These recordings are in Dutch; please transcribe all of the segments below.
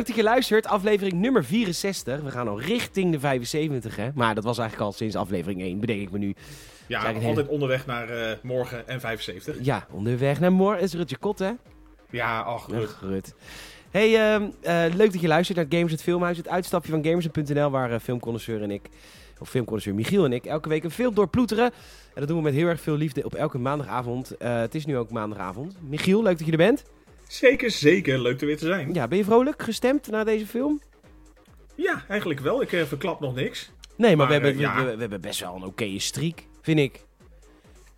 leuk dat je luistert. Aflevering nummer 64. We gaan al richting de 75, hè? Maar dat was eigenlijk al sinds aflevering 1, bedenk ik me nu. Ja, altijd onderweg naar eh, morgen en 75. Ja, onderweg naar morgen is Rutje Kot, hè? Ja, ach. Rut. Hey, ehm, eh, leuk dat je luistert naar Gamers het Filmhuis. Het uitstapje van Gamers.nl, waar uh, filmconnoisseur en ik, of filmconnoisseur Michiel en ik, elke week een film doorploeteren. En dat doen we met heel erg veel liefde op elke maandagavond. Het is nu ook maandagavond. Michiel, leuk dat je er bent. Zeker, zeker. Leuk er weer te zijn. Ja, ben je vrolijk gestemd na deze film? Ja, eigenlijk wel. Ik eh, verklap nog niks. Nee, maar, Maar, we, hebben, eh, ja. we, we hebben best wel een oké streak, vind ik.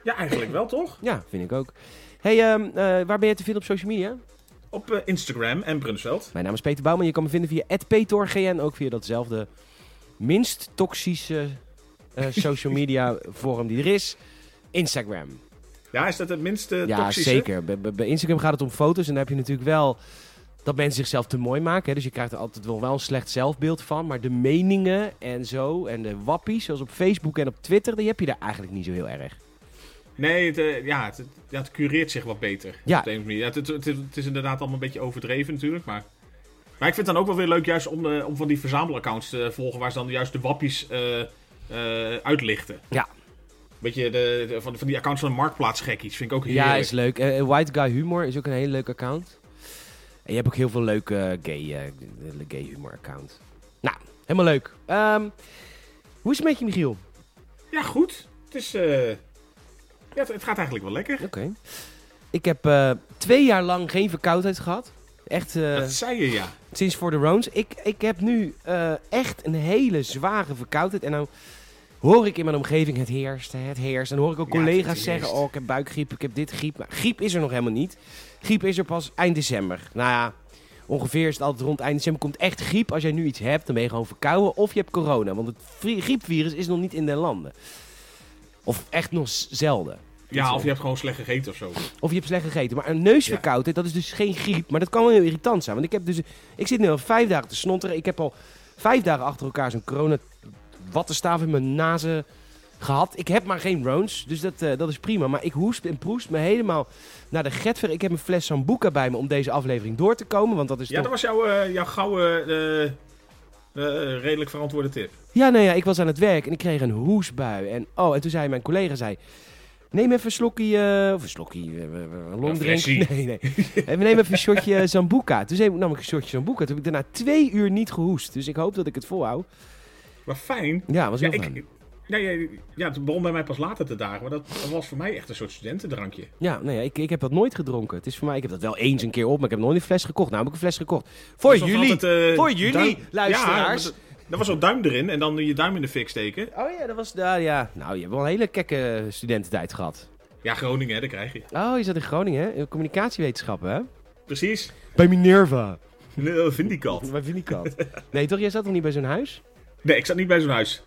Ja, eigenlijk wel, toch? Ja, vind ik ook. Hey, ehm, eh, waar ben je te vinden op social media? Op Instagram en Brunsveld. Mijn naam is Peter Bouwman. Je kan me vinden via @petorgn, ook via datzelfde minst toxische social media forum die er is. Instagram. Ja, is dat het minste ja, toxische? zeker. Bij, Instagram gaat het om foto's en dan heb je natuurlijk wel dat mensen zichzelf te mooi maken. Hè? Dus je krijgt er altijd wel, wel een slecht zelfbeeld van. Maar de meningen en zo en de wappies, zoals op Facebook en op Twitter, die heb je daar eigenlijk niet zo heel erg. Nee, het, eh, ja, het, ja, cureert zich wat beter. Ja. Op de manier. Ja, het, het, is inderdaad allemaal een beetje overdreven natuurlijk, maar... Maar ik vind het dan ook wel weer leuk juist om, eh, om van die verzamelaccounts te volgen... waar ze dan juist de wappies eh, uitlichten. Ja. Beetje de, de- van, van die accounts van de marktplaatsgekkies vind ik ook heerlijk. Ja, is leuk. Eh, White Guy Humor is ook een hele leuke account. En je hebt ook heel veel leuke eh, gay, eh, gay humor account. Nou, helemaal leuk. Ehm, hoe is het met je, Michiel? Ja, goed. Het is... eh, ja, het, het gaat eigenlijk wel lekker. Oké. Ik heb eh, twee jaar lang geen verkoudheid gehad. Echt eh, Dat zei je, ja. sinds voor de Rones. Ik, ik heb nu eh, echt een hele zware verkoudheid. En nou hoor ik in mijn omgeving het heerst, het heerst. En dan hoor ik ook collega's zeggen, oh ik heb buikgriep, ik heb dit griep. Maar griep is er nog helemaal niet. Griep is er pas eind december. Nou ja, ongeveer is het altijd rond eind december. Komt echt griep. Als jij nu iets hebt, dan ben je gewoon verkouden. Of je hebt corona. Want het griepvirus is nog niet in de landen. Of echt nog zelden. Ja, of je hebt gewoon slecht gegeten of zo. Of je hebt slecht gegeten. Maar een neusverkoudheid, dat is dus geen griep. Maar dat kan wel heel irritant zijn. Want ik heb dus... Ik zit nu al vijf dagen te snotteren. Ik heb al vijf dagen achter elkaar zo'n corona wattenstaaf in mijn nazen gehad. Ik heb maar geen Rones, dus dat, eh, dat is prima. Maar ik hoest en proest me helemaal naar de getver. Ik heb een fles Sambuca bij me om deze aflevering door te komen. Want dat is Ja, toch... dat was jouw, eh, jouw gouden, eh, redelijk verantwoorde tip. Ja, nee, ja, ik was aan het werk en ik kreeg een hoesbui. En, oh, en toen zei mijn collega, zei, neem even een slokje, of een slokje, een longdrink. Nee, nee. We nemen even een shotje Sambuca. Toen nam ik een shotje Sambuca. Toen heb ik daarna twee uur niet gehoest. Dus ik hoop dat ik het volhoud. Maar fijn. Ja, was Ja, heel ik, fijn. ja, ja, ja, het begon bij mij pas later te dagen. Maar dat, dat was voor mij echt een soort studentendrankje. Ja, nee, ik, ik heb dat nooit gedronken. Het is voor mij, ik heb dat wel eens een keer op, maar ik heb nooit een fles gekocht. Nou heb ik een fles gekocht. Voor Dus jullie. altijd, eh, Voor jullie, duim- luisteraars. Ja, dat was zo'n duim erin en dan je duim in de fik steken. Oh ja, dat was daar, ja. Nou, je hebt wel een hele kekke studententijd gehad. Ja, Groningen, hè, dat krijg je. Oh, je zat in Groningen, hè? In communicatiewetenschappen, hè? Precies. Bij Minerva. Nee, vind ik al. Bij Vindicat. Nee, toch? Jij zat nog niet bij zo'n huis? Nee, ik zat niet bij zo'n huis.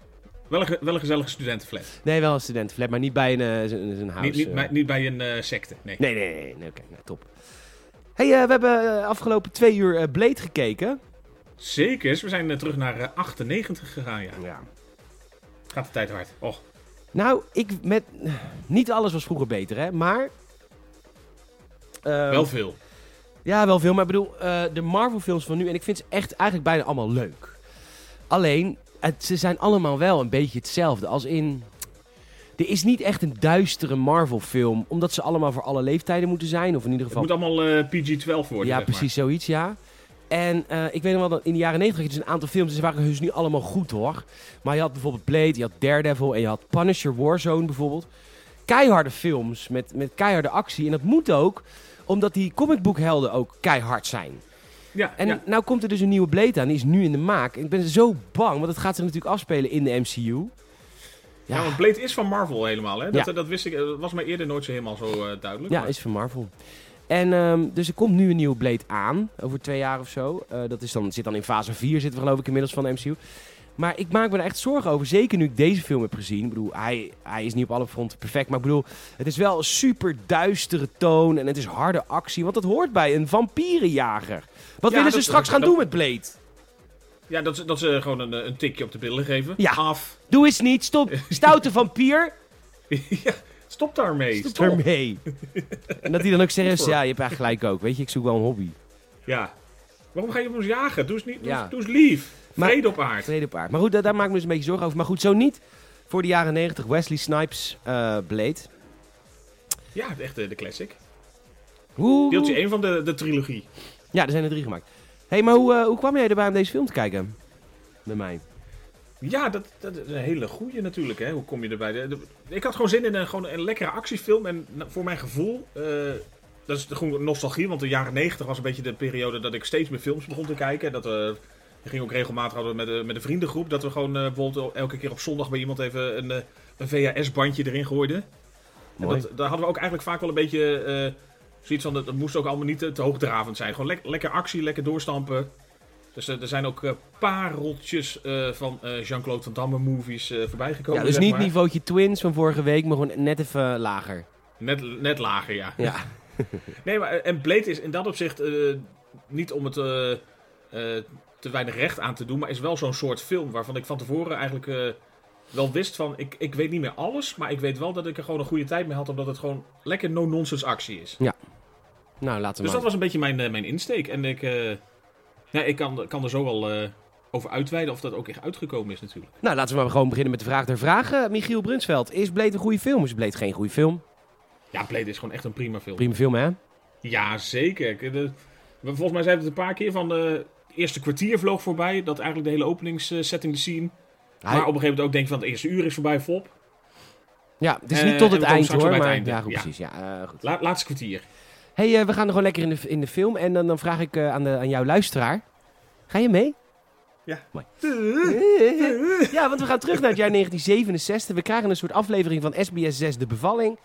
Wel een, wel een gezellige studentenflat. Nee, wel een studentenflat, maar niet bij een, eh, zo'n zo'n huis. Niet, niet, eh. bij, niet bij een eh, secte, nee. Nee, nee, nee. nee, Oké, nou, top. hey, eh, we hebben eh, afgelopen twee uur eh, Blade gekeken. Zeker, we zijn eh, terug naar eh, 98 gegaan, ja. Ja. Gaat de tijd hard. Och, Nou, ik met... Niet alles was vroeger beter, hè. Maar... eh, wel veel. Ja, wel veel. Maar ik bedoel, eh, de Marvel films van nu... En ik vind ze echt eigenlijk bijna allemaal leuk. Alleen, het, ze zijn allemaal wel een beetje hetzelfde. Als in... Er is niet echt een duistere Marvel film. Omdat ze allemaal voor alle leeftijden moeten zijn. Of in ieder Het geval... moet allemaal eh, PG-12 worden, Ja, zeg precies zoiets, ja. En eh, ik weet nog wel dat in de jaren 90 had je dus een aantal films. Ze waren dus niet allemaal goed hoor. Maar je had bijvoorbeeld Blade, je had Daredevil en je had Punisher Warzone bijvoorbeeld. Keiharde films met, met keiharde actie. En dat moet ook, omdat die comicboekhelden ook keihard zijn. Ja, En ja. nou komt er dus een nieuwe Blade aan, die is nu in de maak. Ik ben zo bang, want het gaat zich natuurlijk afspelen in de MCU. Ja, want Blade is van Marvel helemaal, hè? Dat, Ja. dat wist ik, dat was mij eerder nooit zo helemaal zo eh, duidelijk. Ja, maar- is van Marvel. En ehm, dus er komt nu een nieuwe Blade aan, over twee jaar of zo. Eh, dat is dan, zit dan in fase 4, zitten we geloof ik inmiddels van de MCU. Maar ik maak me er echt zorgen over, zeker nu ik deze film heb gezien. Ik bedoel, hij, hij is niet op alle fronten perfect, maar ik bedoel, het is wel een super duistere toon en het is harde actie, want dat hoort bij een vampierenjager. Wat Ja, willen ze straks gaan dat- doen met Blade? Ja, dat, ze- dat ze gewoon een, eh, een tikje op de billen geven. Ja. Af. Doe eens niet, stop. Stoute vampier, ja, stop daarmee. stop Stop. ermee. En dat hij dan ook voor. ja, je hebt eigenlijk gelijk ook. Weet je, ik zoek wel een hobby. Ja. Waarom ga je op ons jagen? Doe eens, niet, doe, Ja. eens- doe eens lief. Maar- Vrede op aard. Tweede paard. Maar goed, daar, daar maak ik me dus een beetje zorgen over. Maar goed, zo niet. Voor de jaren 90 Wesley Snipes eh Blade. Ja, echt eh, de classic. Hoe... Deeltje 1 van de, de trilogie. Ja, er zijn er drie gemaakt. Hé, hey, maar hoe, eh, hoe kwam jij erbij om deze film te kijken? Met mij. Ja, dat, dat is een hele goeie natuurlijk. Hè? Hoe kom je erbij? De- de- ik had gewoon zin in een, gewoon een lekkere actiefilm. En voor mijn gevoel, dat is gewoon nostalgie. Want de jaren 90 was een beetje de periode dat ik steeds meer films begon te kijken. Dat we, we gingen ook regelmatig hadden we met, de, met de vriendengroep. Dat we gewoon eh, bijvoorbeeld elke keer op zondag bij iemand even een, eh, een VHS-bandje erin gooiden. En dat, daar hadden we ook eigenlijk vaak wel een beetje eh, zoiets van, dat, dat moest ook allemaal niet te, te hoogdravend zijn. Gewoon lek- lekker actie, lekker doorstampen. Dus eh, er zijn ook eh, pareltjes eh, van eh, Jean-Claude Van Damme movies eh voorbij gekomen. Ja, dus zeg niet maar. niveautje Twins van vorige week, maar gewoon net even lager. Net, net lager, ja. Ja. Nee, maar eh, en Blade is in dat opzicht eh, niet om het eh, eh, te weinig recht aan te doen, maar is wel zo'n soort film waarvan ik van tevoren eigenlijk eh, wel wist van, ik, ik weet niet meer alles, maar ik weet wel dat ik er gewoon een goede tijd mee had, omdat het gewoon lekker no-nonsense actie is. Nou, laten we Dus dat was een beetje mijn, eh, mijn insteek. En ik, eh, ja, ik kan, kan er zo wel eh, over uitweiden of dat ook echt uitgekomen is natuurlijk. Nou, laten we maar gewoon beginnen met de vraag der vragen. Michiel Brunsveld, is Blade een goede film? Is Blade geen goede film? Ja, Blade is gewoon echt een prima film. Prima film, hè? Ja, zeker. De- volgens mij zijn we het een paar keer van de eerste kwartier vloog voorbij. Dat eigenlijk de hele openingssetting te zien. Hij- Maar op een gegeven moment ook denk je van het eerste uur is voorbij, Fop. Ja, het is Eh, niet tot en het we komen eind straks hoor, maar het einde. ja, goed, Ja. precies. Ja, eh, goed. La, laatste kwartier. hey, eh, we gaan er gewoon lekker in de, in de film en dan, dan vraag ik eh, aan, de, aan jouw luisteraar. Ga je mee? Ja. Mooi. Ja, want we gaan terug naar het jaar 1967. We krijgen een soort aflevering van SBS 6 De Bevalling.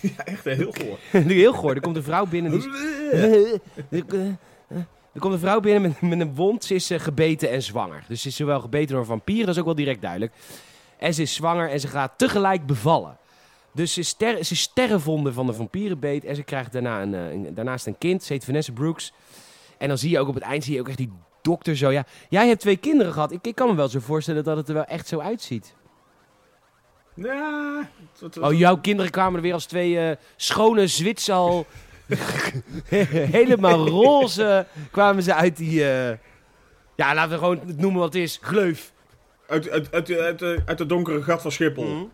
Ja, echt eh, heel goor. Nu heel goor. Er komt een vrouw binnen die is- Er komt een vrouw binnen met, met een wond. Ze is eh, gebeten en zwanger. Dus ze is zowel gebeten door een vampier, dat is ook wel direct duidelijk. En ze is zwanger en ze gaat tegelijk bevallen. Dus ze is, ster, ze is sterrenvonde van de vampierenbeet. En ze krijgt daarna een, eh, een- daarnaast een kind. Ze heet Vanessa Brooks. En dan zie je ook op het eind zie je ook echt die dokter zo. Ja, jij hebt twee kinderen gehad. Ik, ik kan me wel zo voorstellen dat het er wel echt zo uitziet. Ja, Oh, jouw kinderen kwamen er weer als twee eh, schone Zwitsal. Helemaal roze kwamen ze uit die... eh, Ja, laten we gewoon het noemen wat het is. Gleuf. uit, uit, uit, uit, uit, uit het donkere gat van Schiphol. Mhm. Ja,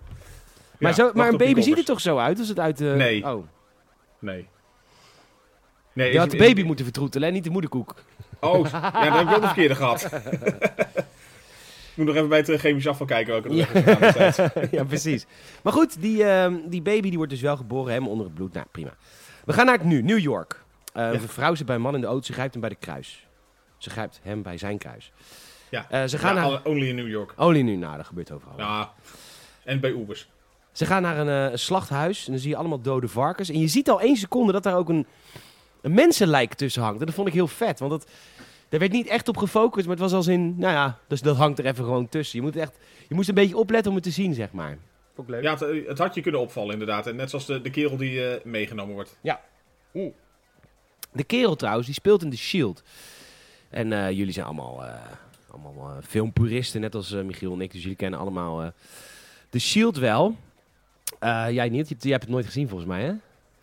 Maar, zo, maar een baby ziet er toch zo uit als het uit de... Nee. Oh. Nee. Nee, Je had de is- baby moeten vertroetelen, hè? niet de moederkoek. Oh, ja, dat heb ik ook de verkeerde gehad. Moet nog even bij het eh, chemisch afval kijken er Ja. ja, precies. Maar goed, die, ehm, die baby die wordt dus wel geboren, helemaal onder het bloed. Nou, prima. We gaan naar het nu, New York. Eh, Ja. Een vrouw zit bij een man in de auto, ze grijpt hem bij de kruis. Ze grijpt hem bij zijn kruis. Ja. Eh, ze gaan Ja, naar... Only in New York. Olie nu, nou, dat gebeurt overal. Ja. En bij Ubers. Ze gaan naar een, eh, een slachthuis en dan zie je allemaal dode varkens. En je ziet al één seconde dat daar ook een, een mensenlijk tussen hangt. En dat vond ik heel vet, want dat, daar werd niet echt op gefocust. Maar het was als in, nou ja, dus dat hangt er even gewoon tussen. Je, moet echt, je moest een beetje opletten om het te zien, zeg maar. Vond ik leuk. Ja, het, het had je kunnen opvallen inderdaad. En net zoals de, de kerel die eh, meegenomen wordt. De kerel trouwens, die speelt in The Shield. En eh, jullie zijn allemaal, eh, allemaal eh, filmpuristen, net als eh, Michiel en ik. Dus jullie kennen allemaal eh The Shield wel. Eh, jij niet, je hebt, jij hebt het nooit gezien volgens mij, hè?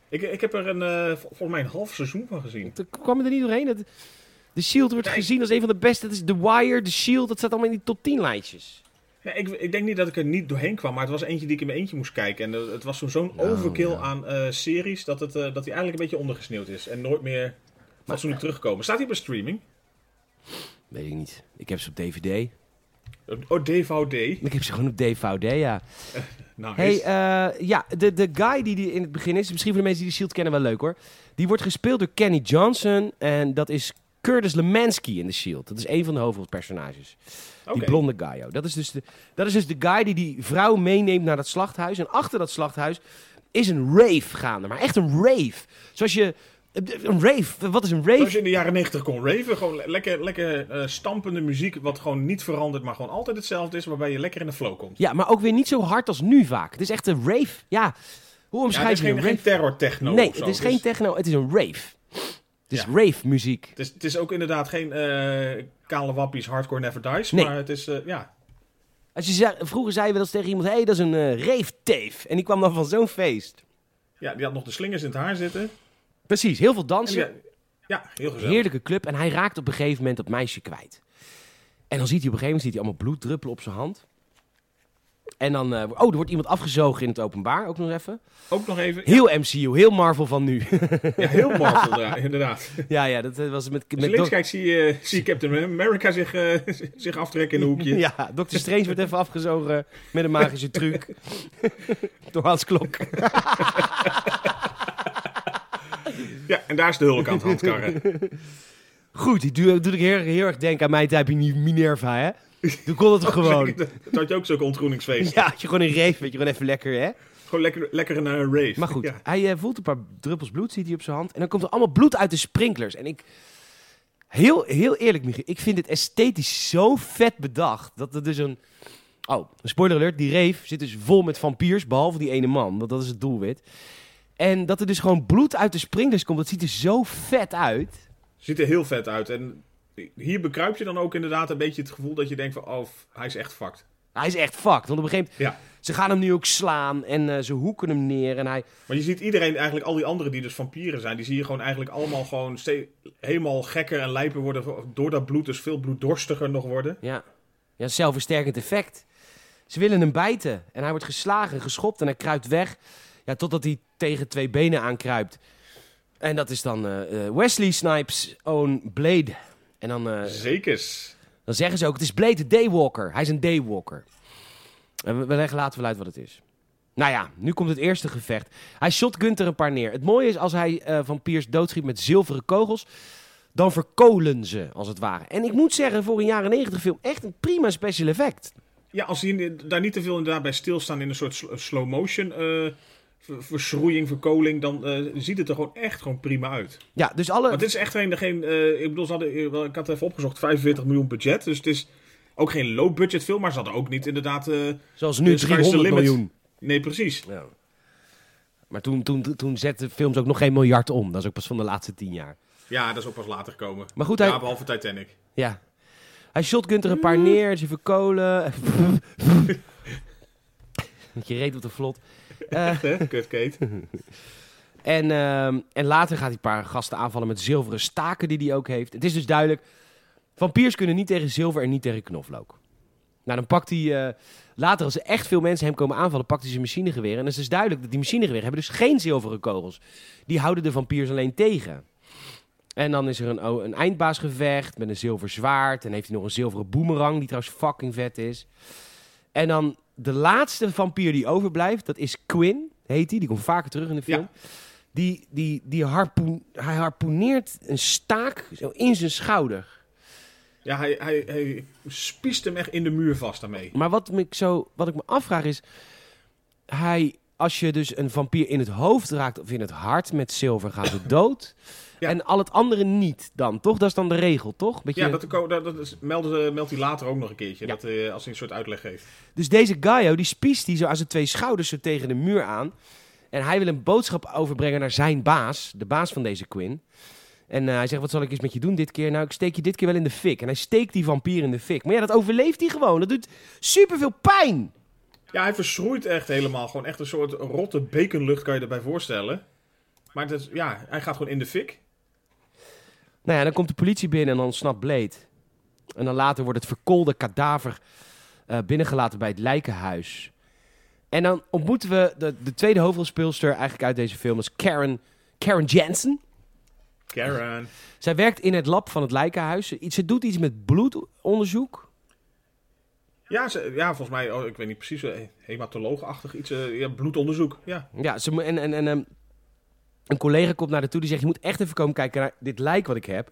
Ik, ik heb er een, eh, vol- volgens mij een half seizoen van gezien. Er kwam er niet doorheen. Dat, The Shield wordt Nee. gezien als een van de beste. Dat is The Wire, The Shield. Dat staat allemaal in die top 10 lijstjes. Ja, ik, ik denk niet dat ik er niet doorheen kwam, maar het was eentje die ik in mijn eentje moest kijken. En eh, het was zo'n zo'n Oh, overkill ja. aan eh, series dat, het, eh, dat hij eigenlijk een beetje ondergesneeuwd is. En nooit meer fatsoenlijk teruggekomen. Staat hij bij streaming? Weet ik niet. Ik heb ze op DVD. Oh, DVD. Ik heb ze gewoon op DVD, ja. Nice. Hey, eh, ja, de, de guy die, die in het begin is, misschien voor de mensen die de Shield kennen wel leuk hoor. Die wordt gespeeld door Kenny Johnson. En dat is Curtis Lemansky in The Shield. Dat is een van de hoofdpersonages. Die blonde guy. Dat, is dus de, dat is dus de guy die die vrouw meeneemt naar dat slachthuis. En achter dat slachthuis is een rave gaande. Maar echt een rave. Zoals je... Een rave. Wat is een Zoals rave? je in de jaren 90 kon raven. Gewoon le- lekker, lekker eh, stampende muziek, wat gewoon niet verandert, maar gewoon altijd hetzelfde is, waarbij je lekker in de flow komt. Ja, maar ook weer niet zo hard als nu vaak. Het is echt een rave. Ja, hoe omschrijf je geen, een geen rave? terror techno. nee, het is geen techno. Het is een rave. Het is Ja. rave muziek. Het is, het is ook inderdaad geen eh, kale wappies, hardcore never dies. Nee. Maar het is, eh, ja. Als je zei, vroeger zeiden we dat tegen iemand, hé, hey, dat is een eh rave teef. En die kwam dan van zo'n feest. ja, die had nog de slingers in het haar zitten. Precies, heel veel En dansen. die, Ja, heel gezellig. Heerlijke club. En hij raakt op een gegeven moment dat meisje kwijt. En dan ziet hij op een gegeven moment ziet hij allemaal bloed druppelen op zijn hand. En dan, eh, oh, er wordt iemand afgezogen in het openbaar, ook nog even. Ook nog even. Heel MCU, heel Marvel van nu. Ja, heel Marvel, ja, inderdaad. ja, ja, dat eh, was met... Als met je links kijkt, zie je, Captain America zich, eh, zich aftrekken in een hoekje. Ja, Dr. Strange wordt even afgezogen met een magische truc. Door Hans Klok. Ja, en daar is de hulk aan het handkarren. Goed, die doe, doe ik heel, heel erg denken aan mijn tijd in Minerva, hè? Toen kon het toch gewoon. Dat had je ook zo'n ontgroeningsfeest. Ja, had je gewoon een reef, weet je, gewoon even lekker, hè? Gewoon lekker, lekker naar een rave. Maar goed, Ja. hij eh, voelt een paar druppels bloed, ziet hij op zijn hand. En dan komt er allemaal bloed uit de sprinklers. En ik, heel, heel eerlijk, Michiel, ik vind het esthetisch zo vet bedacht. Dat er dus een, oh, een spoiler alert, die reef zit dus vol met vampiers, behalve die ene man. Want dat is het doelwit. En dat er dus gewoon bloed uit de sprinklers komt, dat ziet er zo vet uit. Ziet er heel vet uit. En hier bekruip je dan ook inderdaad een beetje het gevoel dat je denkt van... Oh, hij is echt fucked. Hij is echt fucked. Want op een gegeven moment, Ja. ze gaan hem nu ook slaan en eh, ze hoeken hem neer. En hij, Maar je ziet iedereen, eigenlijk al die anderen die dus vampieren zijn... die zie je gewoon eigenlijk allemaal gewoon helemaal gekker en lijper worden... door dat bloed, dus veel bloeddorstiger nog worden. Ja, ja zelfversterkend effect. Ze willen hem bijten. En hij wordt geslagen, geschopt en hij kruipt weg. Ja, totdat hij tegen twee benen aankruipt. En dat is dan eh, eh, Wesley Snipes' own Blade. En dan, eh, Zekers. dan zeggen ze ook, het is Blade de Daywalker. Hij is een Daywalker. En we, leggen later wel uit wat het is. Nou ja, nu komt het eerste gevecht. Hij shotgunt er een paar neer. Het mooie is, als hij eh vampiers doodschiet met zilveren kogels... dan verkolen ze, als het ware. En ik moet zeggen, voor een jaren 90 film... echt een prima special effect. Ja, als die daar niet te veel inderdaad bij stilstaan in een soort sl- slow motion... ver- verschroeiing, verkoling... dan eh, ziet het er gewoon echt gewoon prima uit. Ja, dus alle... Maar dit is echt geen... geen eh, ik bedoel, ze hadden, eh, ik had even opgezocht, 45 miljoen budget. Dus het is ook geen low budget film, maar ze hadden ook niet inderdaad... Zoals nu The sky's the 300 limit. miljoen. nee, precies. Ja. Maar toen, toen, toen zetten films ook nog geen miljard om. Dat is ook pas van de laatste tien jaar. Ja, dat is ook pas later gekomen. Maar goed, hij, Ja, behalve Titanic. ja. hij shotgunt er een paar neer. Ze verkolen. Je reet op de vlot. Eh, Echt, hè? Kut Kate. en, ehm, en later gaat hij een paar gasten aanvallen met zilveren staken die hij ook heeft. Het is dus duidelijk. Vampiers kunnen niet tegen zilver en niet tegen knoflook. Nou, dan pakt hij... eh, later, als er echt veel mensen hem komen aanvallen, pakt hij zijn machinegeweer. En dan is dus duidelijk dat die machinegeweren hebben dus geen zilveren kogels. Die houden de vampiers alleen tegen. En dan is er een, oh, een eindbaasgevecht met een zilver zwaard. En heeft hij nog een zilveren boemerang, die trouwens fucking vet is. En dan de laatste vampier die overblijft, dat is Quinn, heet die. Die komt vaker terug in de film. Die, die, die harpoen, hij harpoeneert een staak zo in zijn schouder. Ja, hij, hij, hij spiest hem echt in de muur vast daarmee. Maar wat, me zo, wat ik me afvraag is... Hij, als je dus een vampier in het hoofd raakt of in het hart met zilver, gaat het dood. Ja. En al het andere niet dan, toch? Dat is dan de regel, toch? Beetje... Ja, dat, dat, dat is- meldt, meldt hij later ook nog een keertje. Ja. Dat, eh, als hij een soort uitleg geeft. Dus deze Gaio, die spiest die zo aan zijn twee schouders zo tegen de muur aan. En hij wil een boodschap overbrengen naar zijn baas, de baas van deze Quinn. En eh, hij zegt, wat zal ik eens met je doen dit keer? Nou, ik steek je dit keer wel in de fik. En hij steekt die vampier in de fik. Maar ja, dat overleeft hij gewoon. Dat doet superveel pijn. Ja, hij verschroeit echt helemaal. Gewoon echt een soort rotte baconlucht kan je erbij voorstellen. Maar het is, ja, hij gaat gewoon in de fik. Nou ja, dan komt de politie binnen en dan snapt Blade. En dan later wordt het verkoolde kadaver eh, binnengelaten bij het lijkenhuis. En dan ontmoeten we de, de tweede hoofdrolspeelster eigenlijk uit deze film. Dat is Karen, Karen Jansen. Karen. Zij werkt in het lab van het lijkenhuis. Ze doet iets met bloedonderzoek. Ja, ze, ja, volgens mij, oh, ik weet niet precies, eh, hematoloogachtig iets. eh, ja, bloedonderzoek. Ja. Ja, ze, en, en, en ehm, een collega komt naar haar toe die zegt... je moet echt even komen kijken naar dit lijk wat ik heb.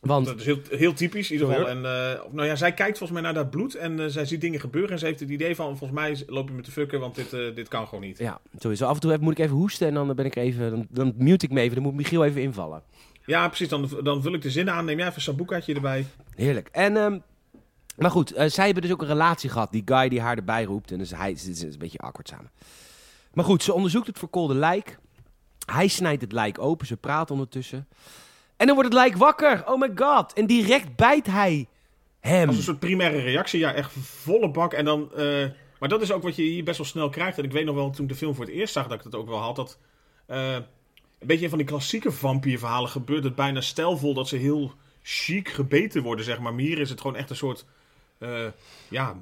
Want Dat is heel, heel typisch in ieder geval. En, eh, of, nou ja, zij kijkt volgens mij naar dat bloed en zij ziet dingen gebeuren. En ze heeft het idee van, volgens mij loop je me te fucken, want dit, dit kan gewoon niet. ja, sowieso af en toe moet ik even hoesten en dan ben ik even... Dan, dan mute ik me even, dan moet Michiel even invallen. Ja, precies. Dan, dan vul ik de zinnen aan. Neem jij even een sambucaatje erbij. Heerlijk. En, ehm, maar goed, eh, zij hebben dus ook een relatie gehad. Die guy die haar erbij roept. En dus hij het is een beetje awkward samen. Maar goed, ze onderzoekt het verkoolde lijk. Hij snijdt het lijk open. Ze praten ondertussen. En dan wordt het lijk wakker. Oh my god. En direct bijt hij hem. Als een soort primaire reactie. Ja, echt volle bak. En dan, eh, maar dat is ook wat je hier best wel snel krijgt. En ik weet nog wel, toen ik de film voor het eerst zag, dat ik dat ook wel had. Dat, eh, een beetje van die klassieke vampierverhalen gebeurt het bijna stijlvol dat ze heel chic gebeten worden, zeg maar. Maar hier is het gewoon echt een soort, eh, ja,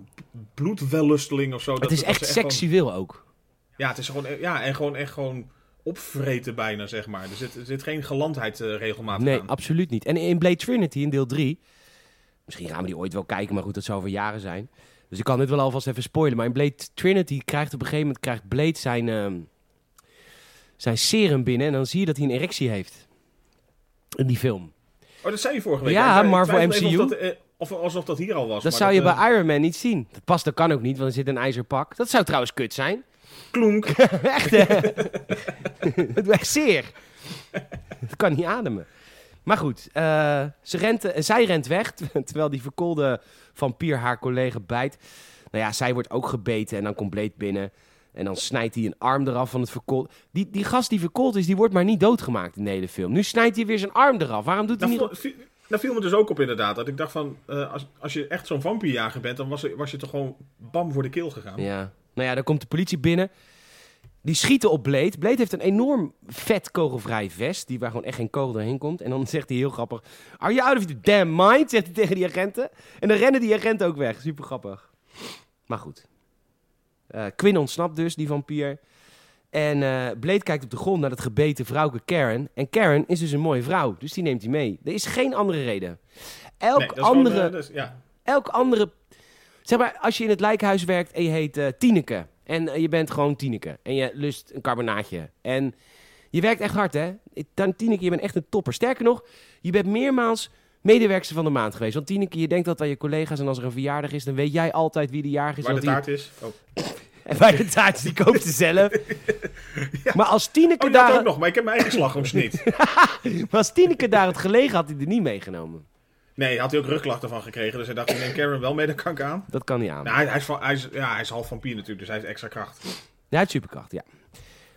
bloedwellusteling of zo. Het Dat- is dat echt gewoon- seksueel ook. ja, het is gewoon, e- ja, en gewoon echt gewoon opvreten bijna, zeg maar. Er zit, er zit geen gelandheid eh, regelmatig Nee, aan. absoluut niet. En in Blade Trinity in deel 3, misschien gaan we die ooit wel kijken, maar goed, dat zou over jaren zijn. Dus ik kan dit wel alvast even spoilen. Maar in Blade Trinity krijgt op een gegeven moment krijgt Blade zijn, ehm, zijn serum binnen en dan zie je dat hij een erectie heeft. In die film. Oh, dat zei je vorige week. Ja, Marvel MCU. Dat, eh, of, alsof dat hier al was. Dat maar zou je eh, bij Iron Man niet zien. Dat past, dat kan ook niet, want er zit een ijzerpak. Dat zou trouwens kut zijn. Klonk. echt, hè? Het echt zeer. Het kan niet ademen. Maar goed, eh, ze rent, eh, zij rent weg, terwijl die verkoolde vampier haar collega bijt. Nou ja, zij wordt ook gebeten en dan komt Blade binnen. En dan snijdt hij een arm eraf van het verkoolde. Die, die gast die verkoold is, die wordt maar niet doodgemaakt in de hele film. Nu snijdt hij weer zijn arm eraf. Waarom doet hij Daar, niet... viel, viel- me dus ook op inderdaad. Dat ik dacht van, eh, als, als je echt zo'n vampierjager bent, dan was, was je toch gewoon bam voor de keel gegaan. Ja. Nou ja, dan komt de politie binnen. Die schieten op Blade. Blade heeft een enorm vet kogelvrij vest. Die waar gewoon echt geen kogel doorheen komt. En dan zegt hij heel grappig... Are you out of your damn mind? Zegt hij tegen die agenten. En dan rennen die agenten ook weg. Super grappig. Maar goed. Eh, Quinn ontsnapt dus, die vampier. En eh Blade kijkt op de grond naar dat gebeten vrouwke Karen. En Karen is dus een mooie vrouw. Dus die neemt hij mee. Er is geen andere reden. Elk Nee, gewoon, andere eh, is- ja. elk andere... Zeg maar, als je in het lijkhuis werkt en je heet eh Tineke. En je bent gewoon Tineke. En je lust een carbonaatje. En je werkt echt hard, hè? Dan Tineke, je bent echt een topper. Sterker nog, je bent meermaals medewerkster van de maand geweest. Want Tineke, je denkt dat aan je collega's en als er een verjaardag is, dan weet jij altijd wie de jarig is. Waar de die- taart is. Oh, En waar de taart die koopt ze zelf. Maar als Tineke, oh daar, ook nog, maar ik heb mijn eigen slagroomsniet. maar als Tineke daar had gelegen, had hij er niet meegenomen. Nee, had hij ook rugklachten van gekregen. Dus hij dacht, ik neem Karen wel mee, dan kan ik aan. Dat kan niet aan. Nou, hij, hij, is, van- hij, is, ja, hij is half vampier natuurlijk, dus hij heeft extra kracht. Ja, hij heeft superkracht, ja.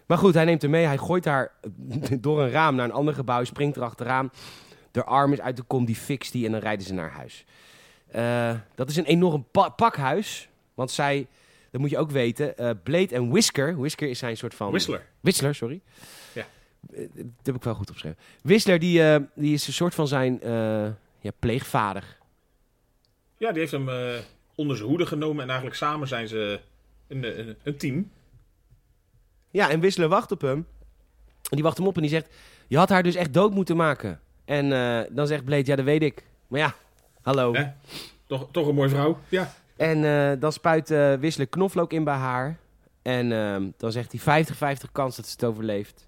Maar goed, hij neemt hem mee. Hij gooit haar door een raam naar een ander gebouw. Springt er achteraan. De arm is uit de kom, die fixt die en dan rijden ze naar huis. Eh, dat is een enorm pa- pakhuis. Want zij, dat moet je ook weten, eh, Blade en Whisker. Whisker is zijn soort van... Whistler. Whistler, sorry. Ja. Eh, dat heb ik wel goed opgeschreven. Whistler, die, eh, die is een soort van zijn eh, ja, pleegvader. Ja, die heeft hem eh, onder zijn hoede genomen. En eigenlijk samen zijn ze een, een, een team. Ja, en Whistler wacht op hem. En die wacht hem op en die zegt... Je had haar dus echt dood moeten maken. En eh, dan zegt Blade, ja, dat weet ik. Maar ja, hallo. Toch, toch een mooie vrouw. Ja. En eh, dan spuit Whistler knoflook in bij haar. En ehm, dan zegt hij 50-50 kans dat ze het overleeft.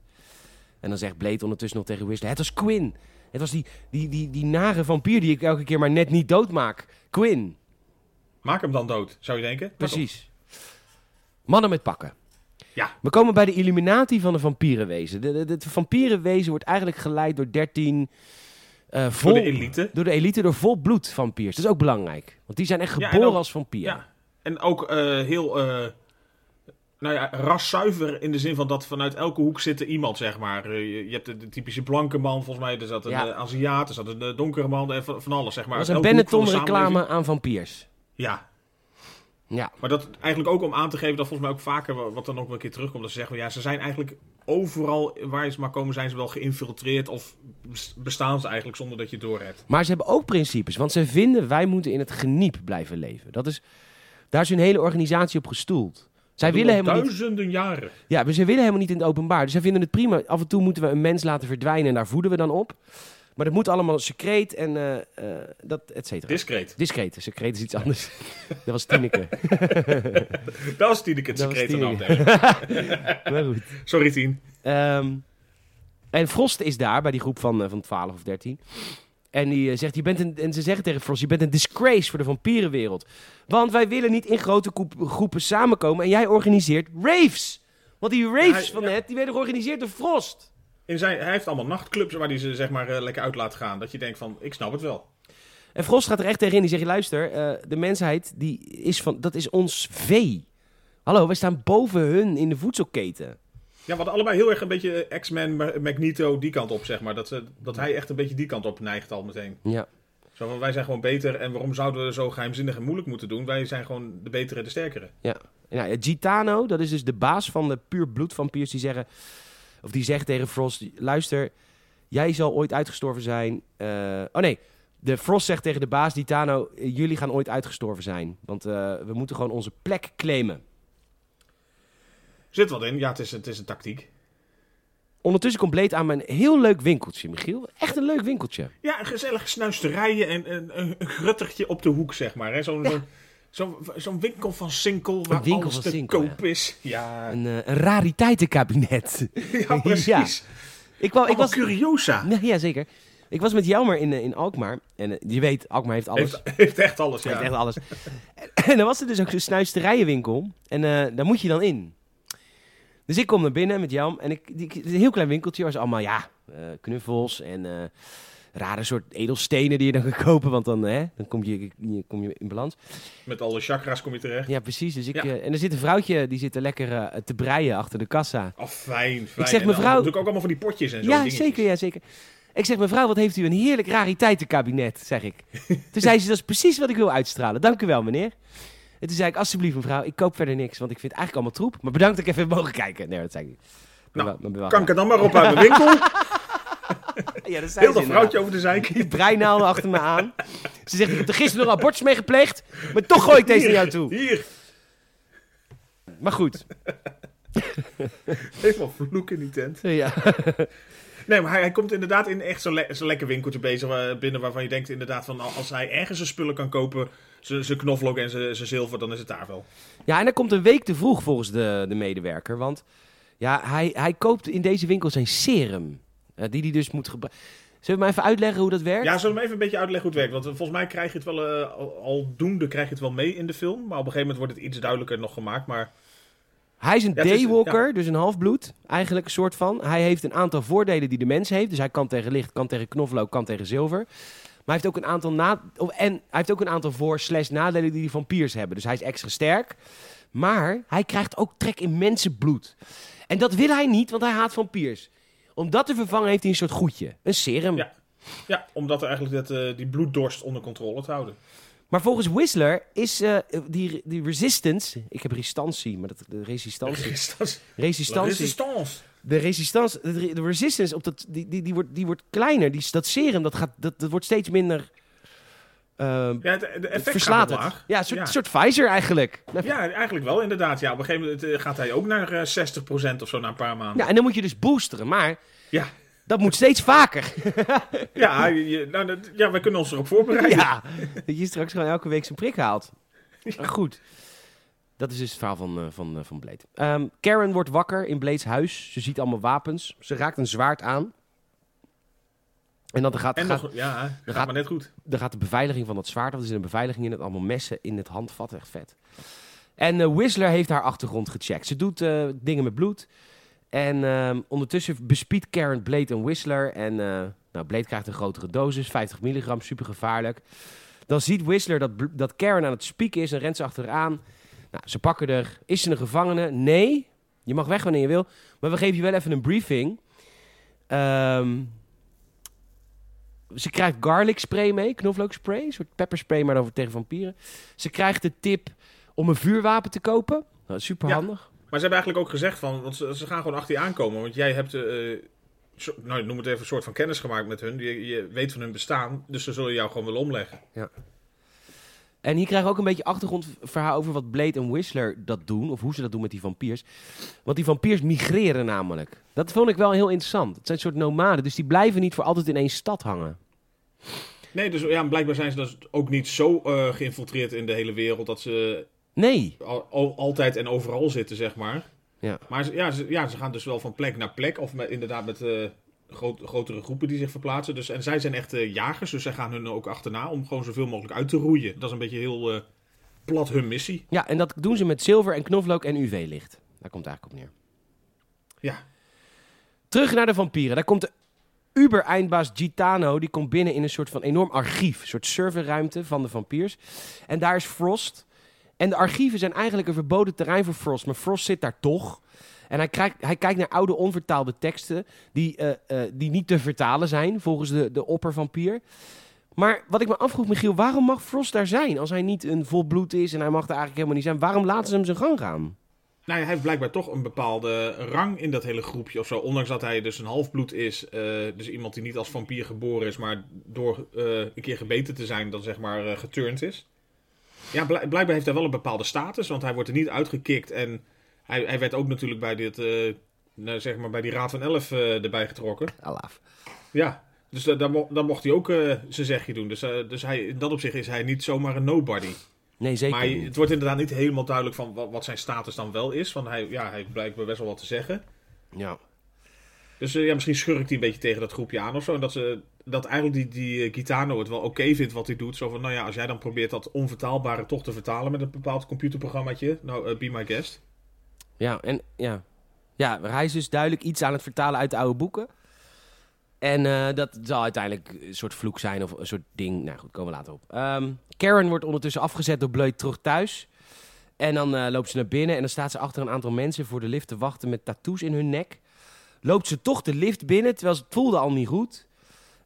En dan zegt Blade ondertussen nog tegen Whistler... Het was Quinn. Het was die, die, die, die nare vampier die ik elke keer maar net niet doodmaak. Quinn. Maak hem dan dood, zou je denken? Precies. Mannen met pakken. Ja. We komen bij de Illuminati van de vampierenwezen. De, vampierenwezen wordt eigenlijk geleid door 13 eh vol, Door de elite. door de elite, door volbloed vampiers. Dat is ook belangrijk. Want die zijn echt Ja, geboren ook- als vampier. Ja. En ook eh, heel, eh nou ja, raszuiver in de zin van dat vanuit elke hoek zit er iemand, zeg maar. Je, je hebt de, de typische blanke man, volgens mij. Er zat een Ja. Aziat, er zat een donkere man, en van, van alles, zeg maar. dat was een Benetton-reclame aan vampiers. Ja, Ja. maar dat eigenlijk ook om aan te geven dat volgens mij ook vaker, wa- wat dan ook wel een keer terugkomt, dat ze zeggen, ja, ze zijn eigenlijk overal waar ze maar komen, zijn ze wel geïnfiltreerd of bes- bestaan ze eigenlijk zonder dat je het door hebt. Maar ze hebben ook principes. Want ze vinden, wij moeten in het geniep blijven leven. Dat is, daar is hun hele organisatie op gestoeld. Zij willen helemaal niet Duizenden jaren. Ja, maar ze willen helemaal niet in het openbaar. Dus zij vinden het prima. Af en toe moeten we een mens laten verdwijnen en daar voeden we dan op. Maar dat moet allemaal secreet en eh, eh, dat, et cetera. Discreet. Discreet. Secreet is iets anders. dat was Tineke. Dat was Tineke het secreet maar goed. Sorry, Tien. Ehm, en Frost is daar bij die groep van, eh, van 12 of 13. En, die, zegt, je bent een, en ze zeggen tegen Frost, je bent een disgrace voor de vampierenwereld. Want wij willen niet in grote groepen samenkomen en jij organiseert raves. Want die raves hij- van ja. net, die werden georganiseerd door Frost. In zijn, hij heeft allemaal nachtclubs waar hij ze zeg maar eh, lekker uit laat gaan. Dat je denkt van, ik snap het wel. En Frost gaat er echt tegenin. Die zegt, luister, eh, de mensheid, die is van, dat is ons vee. Hallo, wij staan boven hun in de voedselketen. Ja, hadden allebei heel erg een beetje eh, X-Men, Ma- Magneto, die kant op, zeg maar. Dat, ze, dat hij echt een beetje die kant op neigt al meteen. Ja. Zo van, wij zijn gewoon beter en waarom zouden we zo geheimzinnig en moeilijk moeten doen? Wij zijn gewoon de betere de sterkere. Ja. Nou, ja, Gitano, dat is dus de baas van de puur bloedvampiers, die zeggen... of die zegt tegen Frost, luister, jij zal ooit uitgestorven zijn. Eh, oh nee, de Frost zegt tegen de baas, Ditano, eh, jullie gaan ooit uitgestorven zijn. Want eh, we moeten gewoon onze plek claimen. Zit wat in. Ja, het is, het is een tactiek. Ondertussen komt aan mijn heel leuk winkeltje, Michiel. Echt een leuk winkeltje. Ja, een gezellig snuisterijen en een, een, een gruttertje op de hoek, zeg maar. zo'n zo'n winkel van Sinkel waar winkel alles te Sinkel, koop is. Ja, Een, eh, een rariteitenkabinet. ja precies. Ja. Ik, kwam, ik was... curiosa. Ja, zeker. Ik was met Jelmer in, eh, in Alkmaar. En eh, je weet, Alkmaar heeft alles. Heeft, heeft echt alles, ja. heeft echt alles. En, en dan was er dus ook zo'n snuisterijenwinkel. En daar moet je dan in. Dus ik kom naar binnen met Jan. En ik, die, het is een heel klein winkeltje ze allemaal, ja, knuffels en rare soort edelstenen die je dan kan kopen. Want dan, hè, dan kom, je, je- kom je in balans. Met alle chakras kom je terecht. Ja, precies. Dus ik, Ja. eh, en er zit een vrouwtje, die zit er lekker eh, te breien achter de kassa. Oh, fijn, fijn. zeg, En dan mevrouw- doe ik ook allemaal van die potjes en zo. Ja, dingetjes. zeker, ja, zeker. Ik zeg, mevrouw, wat heeft u een heerlijk rariteitenkabinet, zeg ik. toen zei ze, dat is precies wat ik wil uitstralen. Dank u wel, meneer. En toen zei ik, alsjeblieft mevrouw, ik koop verder niks, want ik vind het eigenlijk allemaal troep. Maar bedankt dat ik even heb mogen kijken. Nee, dat zei ik niet. Nou, maar Kan ik er dan maar op uit mijn winkel? Ja, dat zei Heel dat vrouwtje over de. Die breinaalden achter me aan. Ze zegt, ik heb er gisteren nog abortus mee gepleegd, maar toch gooi ik deze naar jou toe. Hier, Maar goed. helemaal vloek in die tent. Ja. Nee, maar hij, hij komt inderdaad in echt zo'n le zo'n lekker winkeltje bezig waar- binnen waarvan je denkt inderdaad van als hij ergens zijn spullen kan kopen, zijn knoflook en zijn zijn zilver, dan is het daar wel. Ja, en hij komt een week te vroeg volgens de, de medewerker. Want ja, hij, hij koopt in deze winkel zijn serum. Eh, die hij dus moet gebruiken. Zullen we maar even uitleggen hoe dat werkt? Ja, zullen we even een beetje uitleggen hoe het werkt? Want eh, volgens mij krijg je het wel, eh, al- aldoende krijg je het wel mee in de film. Maar op een gegeven moment wordt het iets duidelijker nog gemaakt. Maar Hij is een Ja, daywalker, dus een halfbloed. Eigenlijk een soort van. Hij heeft een aantal voordelen die de mens heeft. Dus hij kan tegen licht, kan tegen knoflook, kan tegen zilver. Maar hij heeft ook een aantal, na en hij heeft ook een aantal voor- slash nadelen die die vampiers hebben. Dus hij is extra sterk. Maar hij krijgt ook trek in mensenbloed. En dat wil hij niet, want hij haat vampiers. Om dat te vervangen heeft hij een soort goedje. Een serum. Ja. ja, omdat eigenlijk dat, eh, die bloeddorst onder controle te houden. Maar volgens Whistler is eh, die, die resistance... Ik heb restantie, maar dat, de resistantie... Resistance. Resistantie. Resistance. De resistance, de, de resistance op dat, die, die, die, wordt, die wordt kleiner. Die, dat serum dat gaat, dat, dat wordt steeds minder. Eh, Ja, het, het verslaat het. Ja, een soort, Ja. soort Pfizer eigenlijk. Ja. Ja, eigenlijk wel inderdaad. Ja, op een gegeven moment eh, gaat hij ook naar eh, 60% of zo na een paar maanden. en dan moet je dus boosteren. Maar Ja, dat moet steeds vaker. ja, je- nou, dat, ja wij kunnen ons erop voorbereiden. ja, dat je straks gewoon elke week zijn prik haalt. Goed. Dat is dus het verhaal van, eh, van, eh, van Blade. Ehm, Karen wordt wakker in Blade's huis. Ze ziet allemaal wapens. Ze raakt een zwaard aan. En dan gaat, En gaat, nog, ja, dat gaat gaat- maar net goed. Dan gaat de beveiliging van dat zwaard. Dat is een beveiliging in het allemaal messen in het handvat. Echt vet. En eh, Whistler heeft haar achtergrond gecheckt. Ze doet eh, dingen met bloed. En ehm, ondertussen bespiedt Karen Blade en Whistler. En eh, nou, Blade krijgt een grotere dosis, 50 milligram, super gevaarlijk. Dan ziet Whistler dat, dat Karen aan het spieken is en rent ze achteraan. Nou, ze pakken er. Is ze een gevangene? Nee. Je mag weg wanneer je wil. Maar we geven je wel even een briefing. Ehm, ze krijgt garlic spray mee, knoflookspray, een soort pepperspray, maar dan voor tegen vampieren. Ze krijgt de tip om een vuurwapen te kopen. Nou, super handig. Maar ze hebben eigenlijk ook gezegd van, want ze, ze gaan gewoon achter je aankomen. Want jij hebt, eh, nou noem het even, een soort van kennis gemaakt met hun. Je, je weet van hun bestaan, dus ze zullen jou gewoon willen omleggen. En hier krijgen we ook een beetje achtergrondverhaal over wat Blade en Whistler dat doen. Of hoe ze dat doen met die vampiers. Want die vampiers migreren namelijk. Dat vond ik wel heel interessant. Het zijn een soort nomaden, dus die blijven niet voor altijd in één stad hangen. Nee, dus ja, blijkbaar zijn ze dus ook niet zo eh, geïnfiltreerd in de hele wereld dat ze Nee. al, al- altijd en overal zitten, zeg maar. Ja. Maar ze, ja, ze, ja, ze gaan dus wel van plek naar plek, of met, inderdaad met eh, groot, grotere groepen die zich verplaatsen. Dus, en zij zijn echt eh, jagers, dus zij gaan hun ook achterna om gewoon zoveel mogelijk uit te roeien. Dat is een beetje heel plat hun missie. Ja, en dat doen ze met zilver en knoflook en UV-licht. Daar komt het eigenlijk op neer. Ja, Terug naar de vampieren. Daar komt de Uber-eindbaas Gitano. Die komt binnen in een soort van enorm archief. Een soort serverruimte van de vampiers. En daar is Frost. En de archieven zijn eigenlijk een verboden terrein voor Frost. Maar Frost zit daar toch. En hij, kijkt, hij kijkt naar oude onvertaalde teksten. Die, eh, eh, die niet te vertalen zijn volgens de, de oppervampier. Maar wat ik me afvroeg, Michiel, waarom mag Frost daar zijn? Als hij niet een volbloed is en hij mag daar eigenlijk helemaal niet zijn. Waarom laten ze hem zijn gang gaan? Nou ja, hij heeft blijkbaar toch een bepaalde rang in dat hele groepje of zo. Ondanks dat hij dus een halfbloed is. eh, dus iemand die niet als vampier geboren is, maar door eh, een keer gebeten te zijn, dan zeg maar eh, geturnd is. Ja, blijk- blijkbaar heeft hij wel een bepaalde status, want hij wordt er niet uitgekikt. En hij, hij werd ook natuurlijk bij, dit, nou, zeg maar bij die Raad van Elf erbij getrokken. Alaaf. Ja, dus da- daar mo- mocht hij ook zijn zegje doen. Dus, dus hij, in dat opzicht is hij niet zomaar een nobody. Nee, zeker Maar niet. het wordt inderdaad niet helemaal duidelijk van wat, wat zijn status dan wel is. Want hij, ja, hij blijkbaar best wel wat te zeggen. Ja. Dus eh, ja, misschien schurkt hij een beetje tegen dat groepje aan of zo. En dat, ze, dat eigenlijk die, die eh, Gitano het wel oké vindt wat hij doet. Zo van, nou ja, als jij dan probeert dat onvertaalbare toch te vertalen met een bepaald computerprogrammaatje. Nou, eh, be my guest. Ja, en ja. Ja, hij is dus duidelijk iets aan het vertalen uit de oude boeken. En eh, dat zal uiteindelijk een soort vloek zijn of een soort ding. Nou goed, komen we later op. Ehm, Karen wordt ondertussen afgezet door Blade terug thuis. En dan eh, loopt ze naar binnen en dan staat ze achter een aantal mensen voor de lift te wachten met tattoos in hun nek. Loopt ze toch de lift binnen, terwijl ze het voelde al niet goed.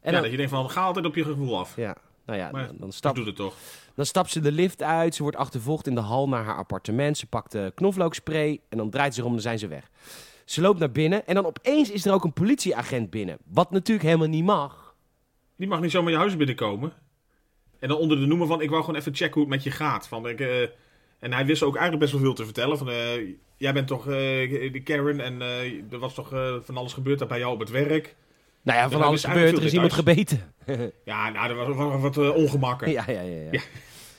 En ja, dan, dat je denkt van, ga altijd op je gevoel af. ja, nou ja, Maar dan, dan stapt doet het toch. dan stapt ze de lift uit. Ze wordt achtervolgd in de hal naar haar appartement. Ze pakt de knoflookspray en dan draait ze om en dan zijn ze weg. Ze loopt naar binnen en dan opeens is er ook een politieagent binnen. Wat natuurlijk helemaal niet mag. Die mag niet zomaar je huis binnenkomen. En dan onder de noemer van, ik wou gewoon even checken hoe het met je gaat. Van, ik, eh, en hij wist ook eigenlijk best wel veel te vertellen. Van, eh, jij bent toch eh, die Karen en er was toch van alles gebeurd daar bij jou op het werk. Nou ja, van alles gebeurd. Er is iemand gebeten. Ja, nou, er was was wat ongemakken. ja, ja, ja, ja. Ja.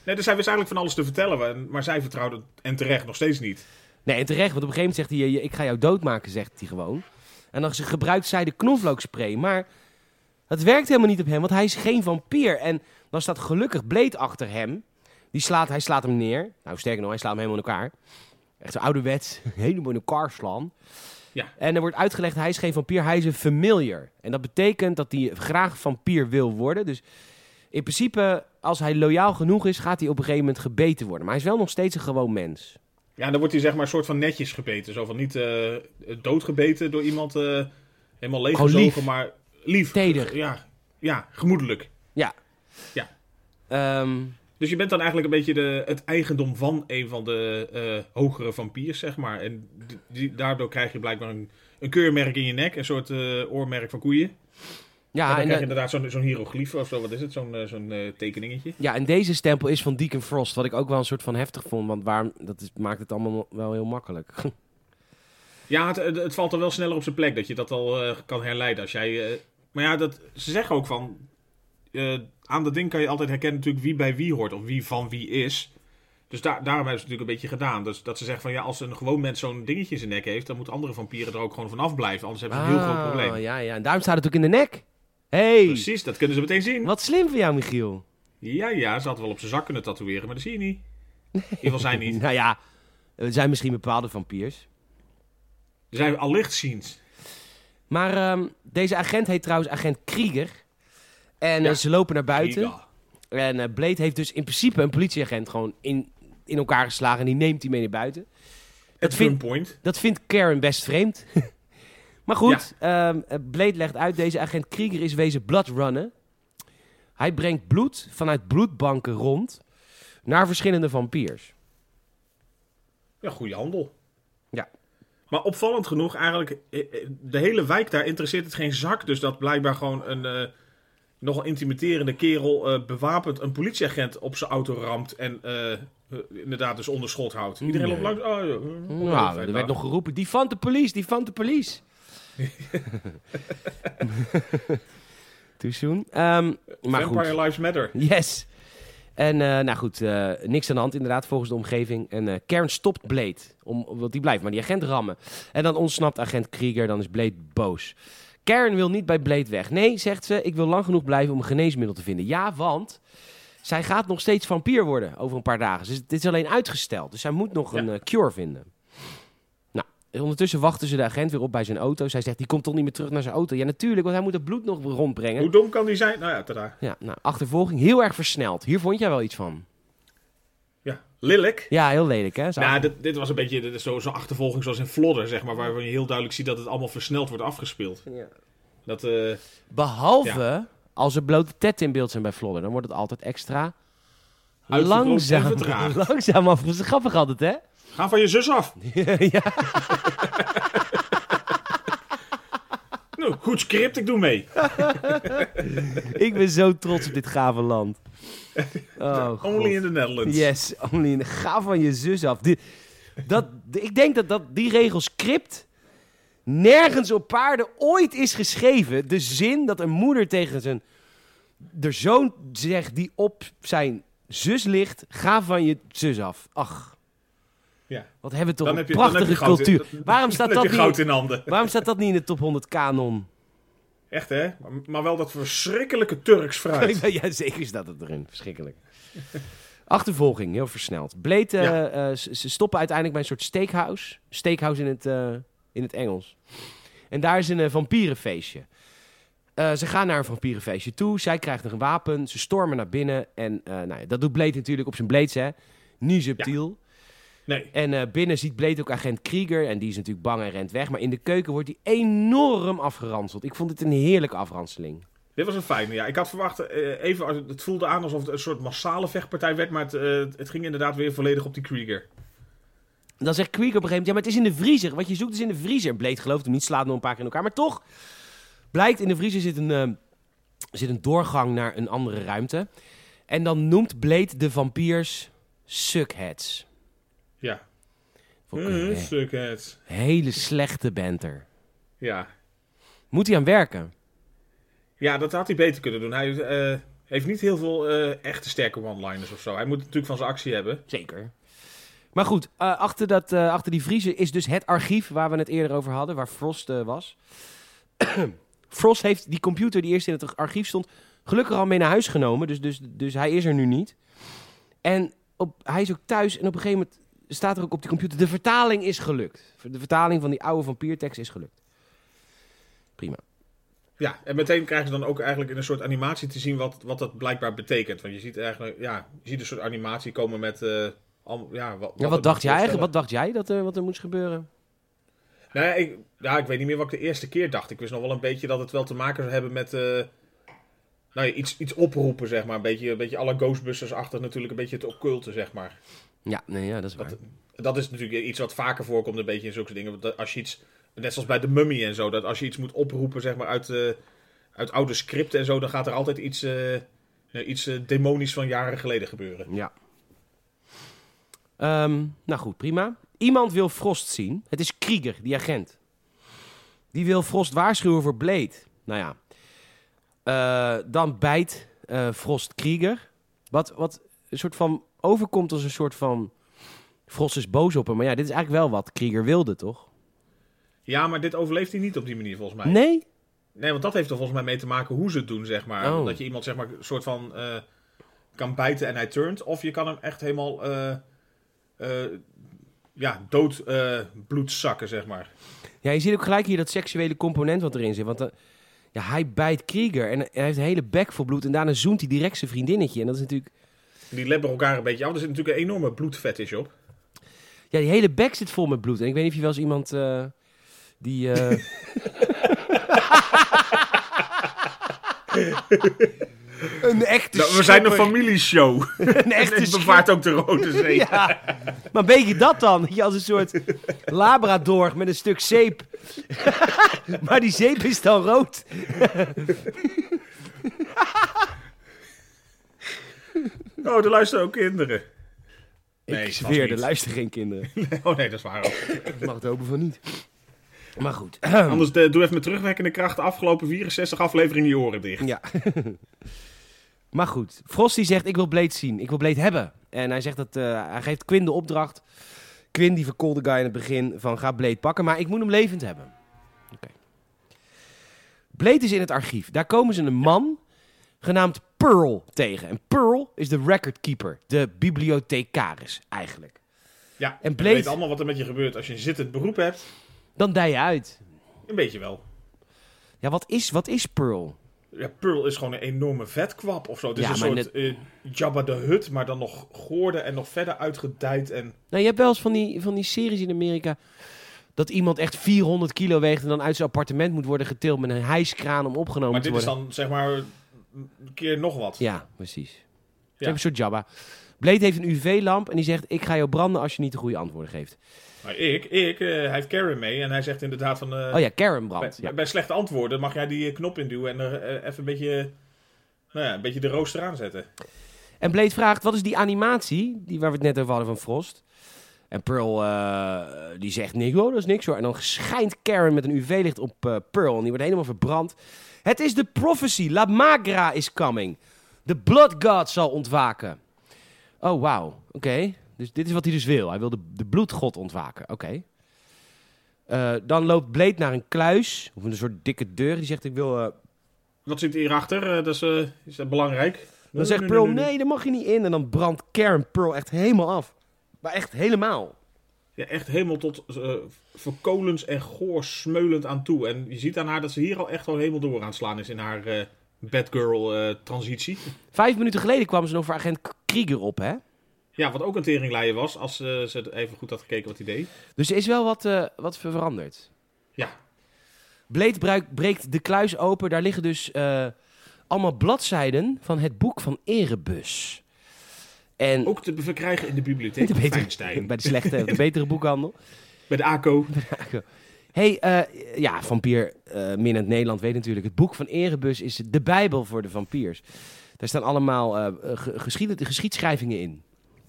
Nee, dus hij wist eigenlijk van alles te vertellen. maar- zij vertrouwde en terecht nog steeds niet. Nee, en terecht, want op een gegeven moment zegt hij... Ik ga jou doodmaken, zegt hij gewoon. En dan gebruikt zij de knoflookspray. Maar dat werkt helemaal niet op hem, want hij is geen vampier. En dan staat gelukkig Blade achter hem. Die slaat, hij slaat hem neer. Nou, sterker nog, hij slaat hem helemaal in elkaar. Echt zo ouderwets, helemaal in elkaar slaan. Ja. En er wordt uitgelegd, hij is geen vampier, hij is een familiar. En dat betekent dat hij graag vampier wil worden. Dus in principe, als hij loyaal genoeg is, gaat hij op een gegeven moment gebeten worden. Maar hij is wel nog steeds een gewoon mens. Ja, dan wordt hij zeg maar een soort van netjes gebeten. Zo van niet eh, doodgebeten door iemand eh, helemaal leeggezogen, maar lief. Teder. Ja, ja, gemoedelijk. Ehm, Dus je bent dan eigenlijk een beetje de, het eigendom van een van de eh, hogere vampiers, zeg maar. En die, die- daardoor krijg je blijkbaar een, een keurmerk in je nek, een soort oormerk van koeien. Ja, en dan en, krijg je inderdaad zo'n zo'n hieroglyf of zo, wat is het? Zo'n eh, zo'n eh, tekeningetje. ja, en deze stempel is van Deacon Frost, wat ik ook wel een soort van heftig vond. Want waarom, dat is, maakt het allemaal wel heel makkelijk. Ja, het, het, valt er wel sneller op zijn plek dat je dat al eh, kan herleiden. Als jij, maar ja, dat, ze zeggen ook van... aan dat ding kan je altijd herkennen natuurlijk wie bij wie hoort of wie van wie is. Dus daar, daarom hebben ze het natuurlijk een beetje gedaan. Dus dat ze zeggen van ja, als een gewoon mens zo'n dingetje in zijn nek heeft... dan moeten andere vampieren er ook gewoon vanaf blijven. Anders hebben ze een heel groot Ah, probleem. Ja, ja, en daarom staat het ook in de nek. Hey, Precies, dat kunnen ze meteen zien. wat slim van jou, Michiel. Ja, ja, ze had wel op zijn zak kunnen tatoeëren, maar dat zie je niet. In ieder geval zij niet. Nou ja, er zijn misschien bepaalde vampiers. Er zijn allicht ziens. Maar ehm, deze agent heet trouwens agent Krieger. En Ja. eh, ze lopen naar buiten. Ja. En eh, Blade heeft dus in principe een politieagent gewoon in, in elkaar geslagen. En die neemt hij mee naar buiten. Het vind- gunpoint. Dat vindt Karen best vreemd. maar goed, ehm, eh, Blade legt uit, deze agent Krieger is wezen bloodrunnen. Hij brengt bloed vanuit bloedbanken rond naar verschillende vampiers. Ja, goede handel. Ja. Maar opvallend genoeg, eigenlijk, eh, eh, de hele wijk daar interesseert het geen zak. Dus dat blijkbaar gewoon een uh, nogal intimiderende kerel uh, bewapend een politieagent op zijn auto ramt. En uh, inderdaad dus onder schot houdt. Iedereen Nee. loopt langs. Oh, ja, Nou, er werd nog geroepen, die van de police, die van de police. Too soon. Ehm, maar goed. Vampire Lives Matter. Yes. En uh, nou goed, uh, niks aan de hand inderdaad volgens de omgeving. En uh, Karen stopt Blade, om, want die blijft maar die agent rammen. En dan ontsnapt agent Krieger, dan is Blade boos. Karen wil niet bij Blade weg. Nee, zegt ze, ik wil lang genoeg blijven om een geneesmiddel te vinden. Ja, want zij gaat nog steeds vampier worden over een paar dagen. Dus dit is alleen uitgesteld. Dus zij moet nog ja. een cure vinden. Ondertussen wachten ze de agent weer op bij zijn auto. Zij zegt, die komt toch niet meer terug naar zijn auto? Ja, natuurlijk, want hij moet het bloed nog rondbrengen. Hoe dom kan die zijn? Nou ja, tada. Ja, nou, achtervolging heel erg versneld. Hier vond jij wel iets van. Ja, lelijk. Ja, heel lelijk, hè? Zo nou, dit, dit, was een beetje zo'n zo achtervolging zoals in Flodder, zeg maar. Waarvan je heel duidelijk ziet dat het allemaal versneld wordt afgespeeld. Ja. Dat, uh, Behalve ja. als er blote tetten in beeld zijn bij Flodder. Dan wordt het altijd extra langzaam, langzaam af. Dat is grappig altijd, hè? Ga van je zus af. ja. Nou, goed script, ik doe mee. Ik ben zo trots op dit gave land. Oh. Only in the Netherlands. Yes, only in. Ga van je zus af. Die, dat, ik denk dat, dat die regel script nergens op paarden ooit is geschreven. De zin dat een moeder tegen zijn de zoon zegt die op zijn zus ligt, ga van je zus af. Ach, Ja. wat hebben we toch Dan een je, prachtige in- cultuur. Waarom staat, dat niet, in handen. waarom staat dat niet in de top 100 kanon? Echt, hè? Maar, maar wel dat verschrikkelijke Turks fruit. ja, zeker staat het erin. Verschrikkelijk. Achtervolging, heel versneld. Blade, eh, Ja. eh, ze stoppen uiteindelijk bij een soort steakhouse. Steakhouse in het, eh, in het Engels. En daar is een vampierenfeestje. Ze gaan naar een vampierenfeestje toe. Zij krijgt een wapen. Ze stormen naar binnen. En nou ja, dat doet Blade natuurlijk op zijn blades, hè. Niet subtiel. Nee. En eh, binnen ziet Blade ook agent Krieger. En die is natuurlijk bang en rent weg. Maar in de keuken wordt hij enorm afgeranseld. Ik vond het een heerlijke afranseling. Dit was een fijne, ja. Ik had verwacht, eh, even, het- voelde aan alsof het een soort massale vechtpartij werd, maar het, eh, het ging inderdaad weer volledig op die Krieger. Dan zegt Krieger op een gegeven moment, ja, maar het is in de vriezer. Wat je zoekt is in de vriezer. Blade gelooft hem niet, slaat nog een paar keer in elkaar. Maar toch, blijkt in de vriezer zit een, eh, zit een doorgang naar een andere ruimte. En dan noemt Blade de vampiers suckheads. Ja. Suckheads. hele slechte banter. Ja. Moet hij aan werken? Ja, dat had hij beter kunnen doen. Hij eh, heeft niet heel veel eh, echte sterke one-liners of zo. Hij moet natuurlijk van zijn actie hebben. Zeker. Maar goed, eh, achter, dat, achter die vriezer is dus het archief waar we het eerder over hadden, waar Frost was. Frost heeft die computer die eerst in het archief stond, gelukkig al mee naar huis genomen. Dus, dus, dus hij is er nu niet. En op, hij is ook thuis en op een gegeven moment staat er ook op die computer, de vertaling is gelukt. De vertaling van die oude vampiertekst is gelukt. Prima. Ja, en meteen krijg je dan ook eigenlijk in een soort animatie te zien wat, wat dat blijkbaar betekent. Want je ziet eigenlijk, ja, je ziet een soort animatie komen met... al, ja, wat, Ja, wat dacht jij eigenlijk? Wat dacht jij dat er, wat er moest gebeuren? Nou ja, ik, ja, ik weet niet meer wat ik de eerste keer dacht. Ik wist nog wel een beetje dat het wel te maken zou hebben met... eh, nou ja, iets, iets oproepen, zeg maar. Een beetje, een beetje alle Ghostbusters-achtig natuurlijk. Een beetje het occulte, zeg maar. Ja, nee, ja, dat is waar. Dat, dat is natuurlijk iets wat vaker voorkomt, een beetje in zulke dingen. Dat Als je iets, net zoals bij de mummy en zo, dat als je iets moet oproepen, zeg maar, uit, eh, uit oude scripten en zo, dan gaat er altijd iets, eh, iets eh, demonisch van jaren geleden gebeuren. Ja. Ehm, nou goed, prima. Iemand wil Frost zien. Het is Krieger, die agent. Die wil Frost waarschuwen voor Blade. Nou ja. Dan bijt Frost Krieger. Wat, wat een soort van overkomt als een soort van... Frost is boos op hem. Maar ja, dit is eigenlijk wel wat Krieger wilde, toch? Ja, maar dit overleeft hij niet op die manier, volgens mij. Nee? Nee, want dat heeft er volgens mij mee te maken hoe ze het doen, zeg maar. Oh. Dat je iemand, zeg maar, een soort van eh, kan bijten en hij turnt. Of je kan hem echt helemaal, eh, eh, ja, dood bloed zakken, zeg maar. Ja, je ziet ook gelijk hier dat seksuele component wat erin zit. Want ja, hij bijt Krieger en hij heeft een hele bek vol bloed. En daarna zoent hij direct zijn vriendinnetje. En dat is natuurlijk... Die lebberen elkaar een beetje af. Er zit natuurlijk een enorme bloedfetish op. Ja, die hele bek zit vol met bloed. En ik weet niet of je wel eens iemand eh, die... eh, een echte Nou, we zijn een familieshow. Een En echte bevaart ook de Rode Zee. Ja, maar een beetje dat dan. Dat je als een soort labrador met een stuk zeep. maar die zeep is dan rood. Oh, er luisteren ook kinderen. Nee, ik zweer, er luisteren geen kinderen. Oh nee, dat is waar ook. Ik mag het hopen van niet. Maar goed. Anders eh, doe even met terugwerkende kracht de afgelopen 64 afleveringen je oren dicht. Ja. maar goed. Frosty zegt, ik wil Blade zien. Ik wil Blade hebben. En hij zegt dat, eh, hij geeft Quinn de opdracht. Quinn die verkoolde guy in het begin van ga Blade pakken. Maar ik moet hem levend hebben. Oké. Blade is in het archief. Daar komen ze een man genaamd Pearl tegen. En Pearl is de recordkeeper. De bibliothecaris eigenlijk. Ja, En Blade- weet allemaal wat er met je gebeurt als je een zittend beroep hebt. Dan dij je uit. Een beetje wel. Ja, wat is, wat is Pearl? Ja, Pearl is gewoon een enorme vetkwap of zo. Het is Ja, een maar soort eh, Jabba de Hut, maar dan nog goorder en nog verder uitgedijd. En... Nou, je hebt wel eens van die, van die series in Amerika. Dat iemand echt 400 kilo weegt en dan uit zijn appartement moet worden getild met een hijskraan om opgenomen Maar te dit is worden. dan zeg maar een keer nog wat. Ja, precies. Ja. Een soort Jabba. Blade heeft een UV-lamp en die zegt: Ik ga jou branden als je niet de goede antwoorden geeft. Maar ik, ik eh, hij heeft Karen mee en hij zegt inderdaad van... eh, Oh ja, Karen bij, brandt. Ja. bij slechte antwoorden mag jij die eh, knop induwen en er even een beetje, nou ja, een beetje de rooster aanzetten. En Blade vraagt: Wat is die animatie die waar we het net over hadden van Frost? En Pearl die zegt: niks, oh, dat is niks hoor. En dan schijnt Karen met een UV-licht op Pearl en die wordt helemaal verbrand. Het is de prophecy. La Magra is coming. De Blood God zal ontwaken. Oh, wauw. Oké. Dus dit is wat hij dus wil. Hij wil de, de bloedgod ontwaken. Oké. Eh, dan loopt Blade naar een kluis. Of een soort dikke deur. Die zegt: Ik wil. eh, Wat zit hierachter? Eh, dat is, is dat belangrijk? Dan zegt Pearl: Nee, daar mag je niet in. En dan brandt Karen Pearl echt helemaal af. Maar echt helemaal. Ja, echt helemaal tot eh verkolens en goor smeulend aan toe. En je ziet aan haar dat ze hier al echt wel helemaal door aan het slaan is in haar eh Batgirl eh, transitie. Vijf minuten geleden kwamen ze nog voor agent Krieger op, hè? Ja, wat ook een teringleier was, als eh, ze even goed had gekeken wat hij deed. Dus er is wel wat, eh, wat veranderd. Ja, Blade bruik- breekt de kluis open. Daar liggen dus allemaal bladzijden van het boek van Erebus. En ook te verkrijgen in de bibliotheek de betere- bij de slechte, de betere boekhandel. Bij de ACO. Hey, eh, ja, vampier eh minnend Nederland weet natuurlijk. Het boek van Erebus is de bijbel voor de vampiers. Daar staan allemaal ge- geschied- geschiedschrijvingen in.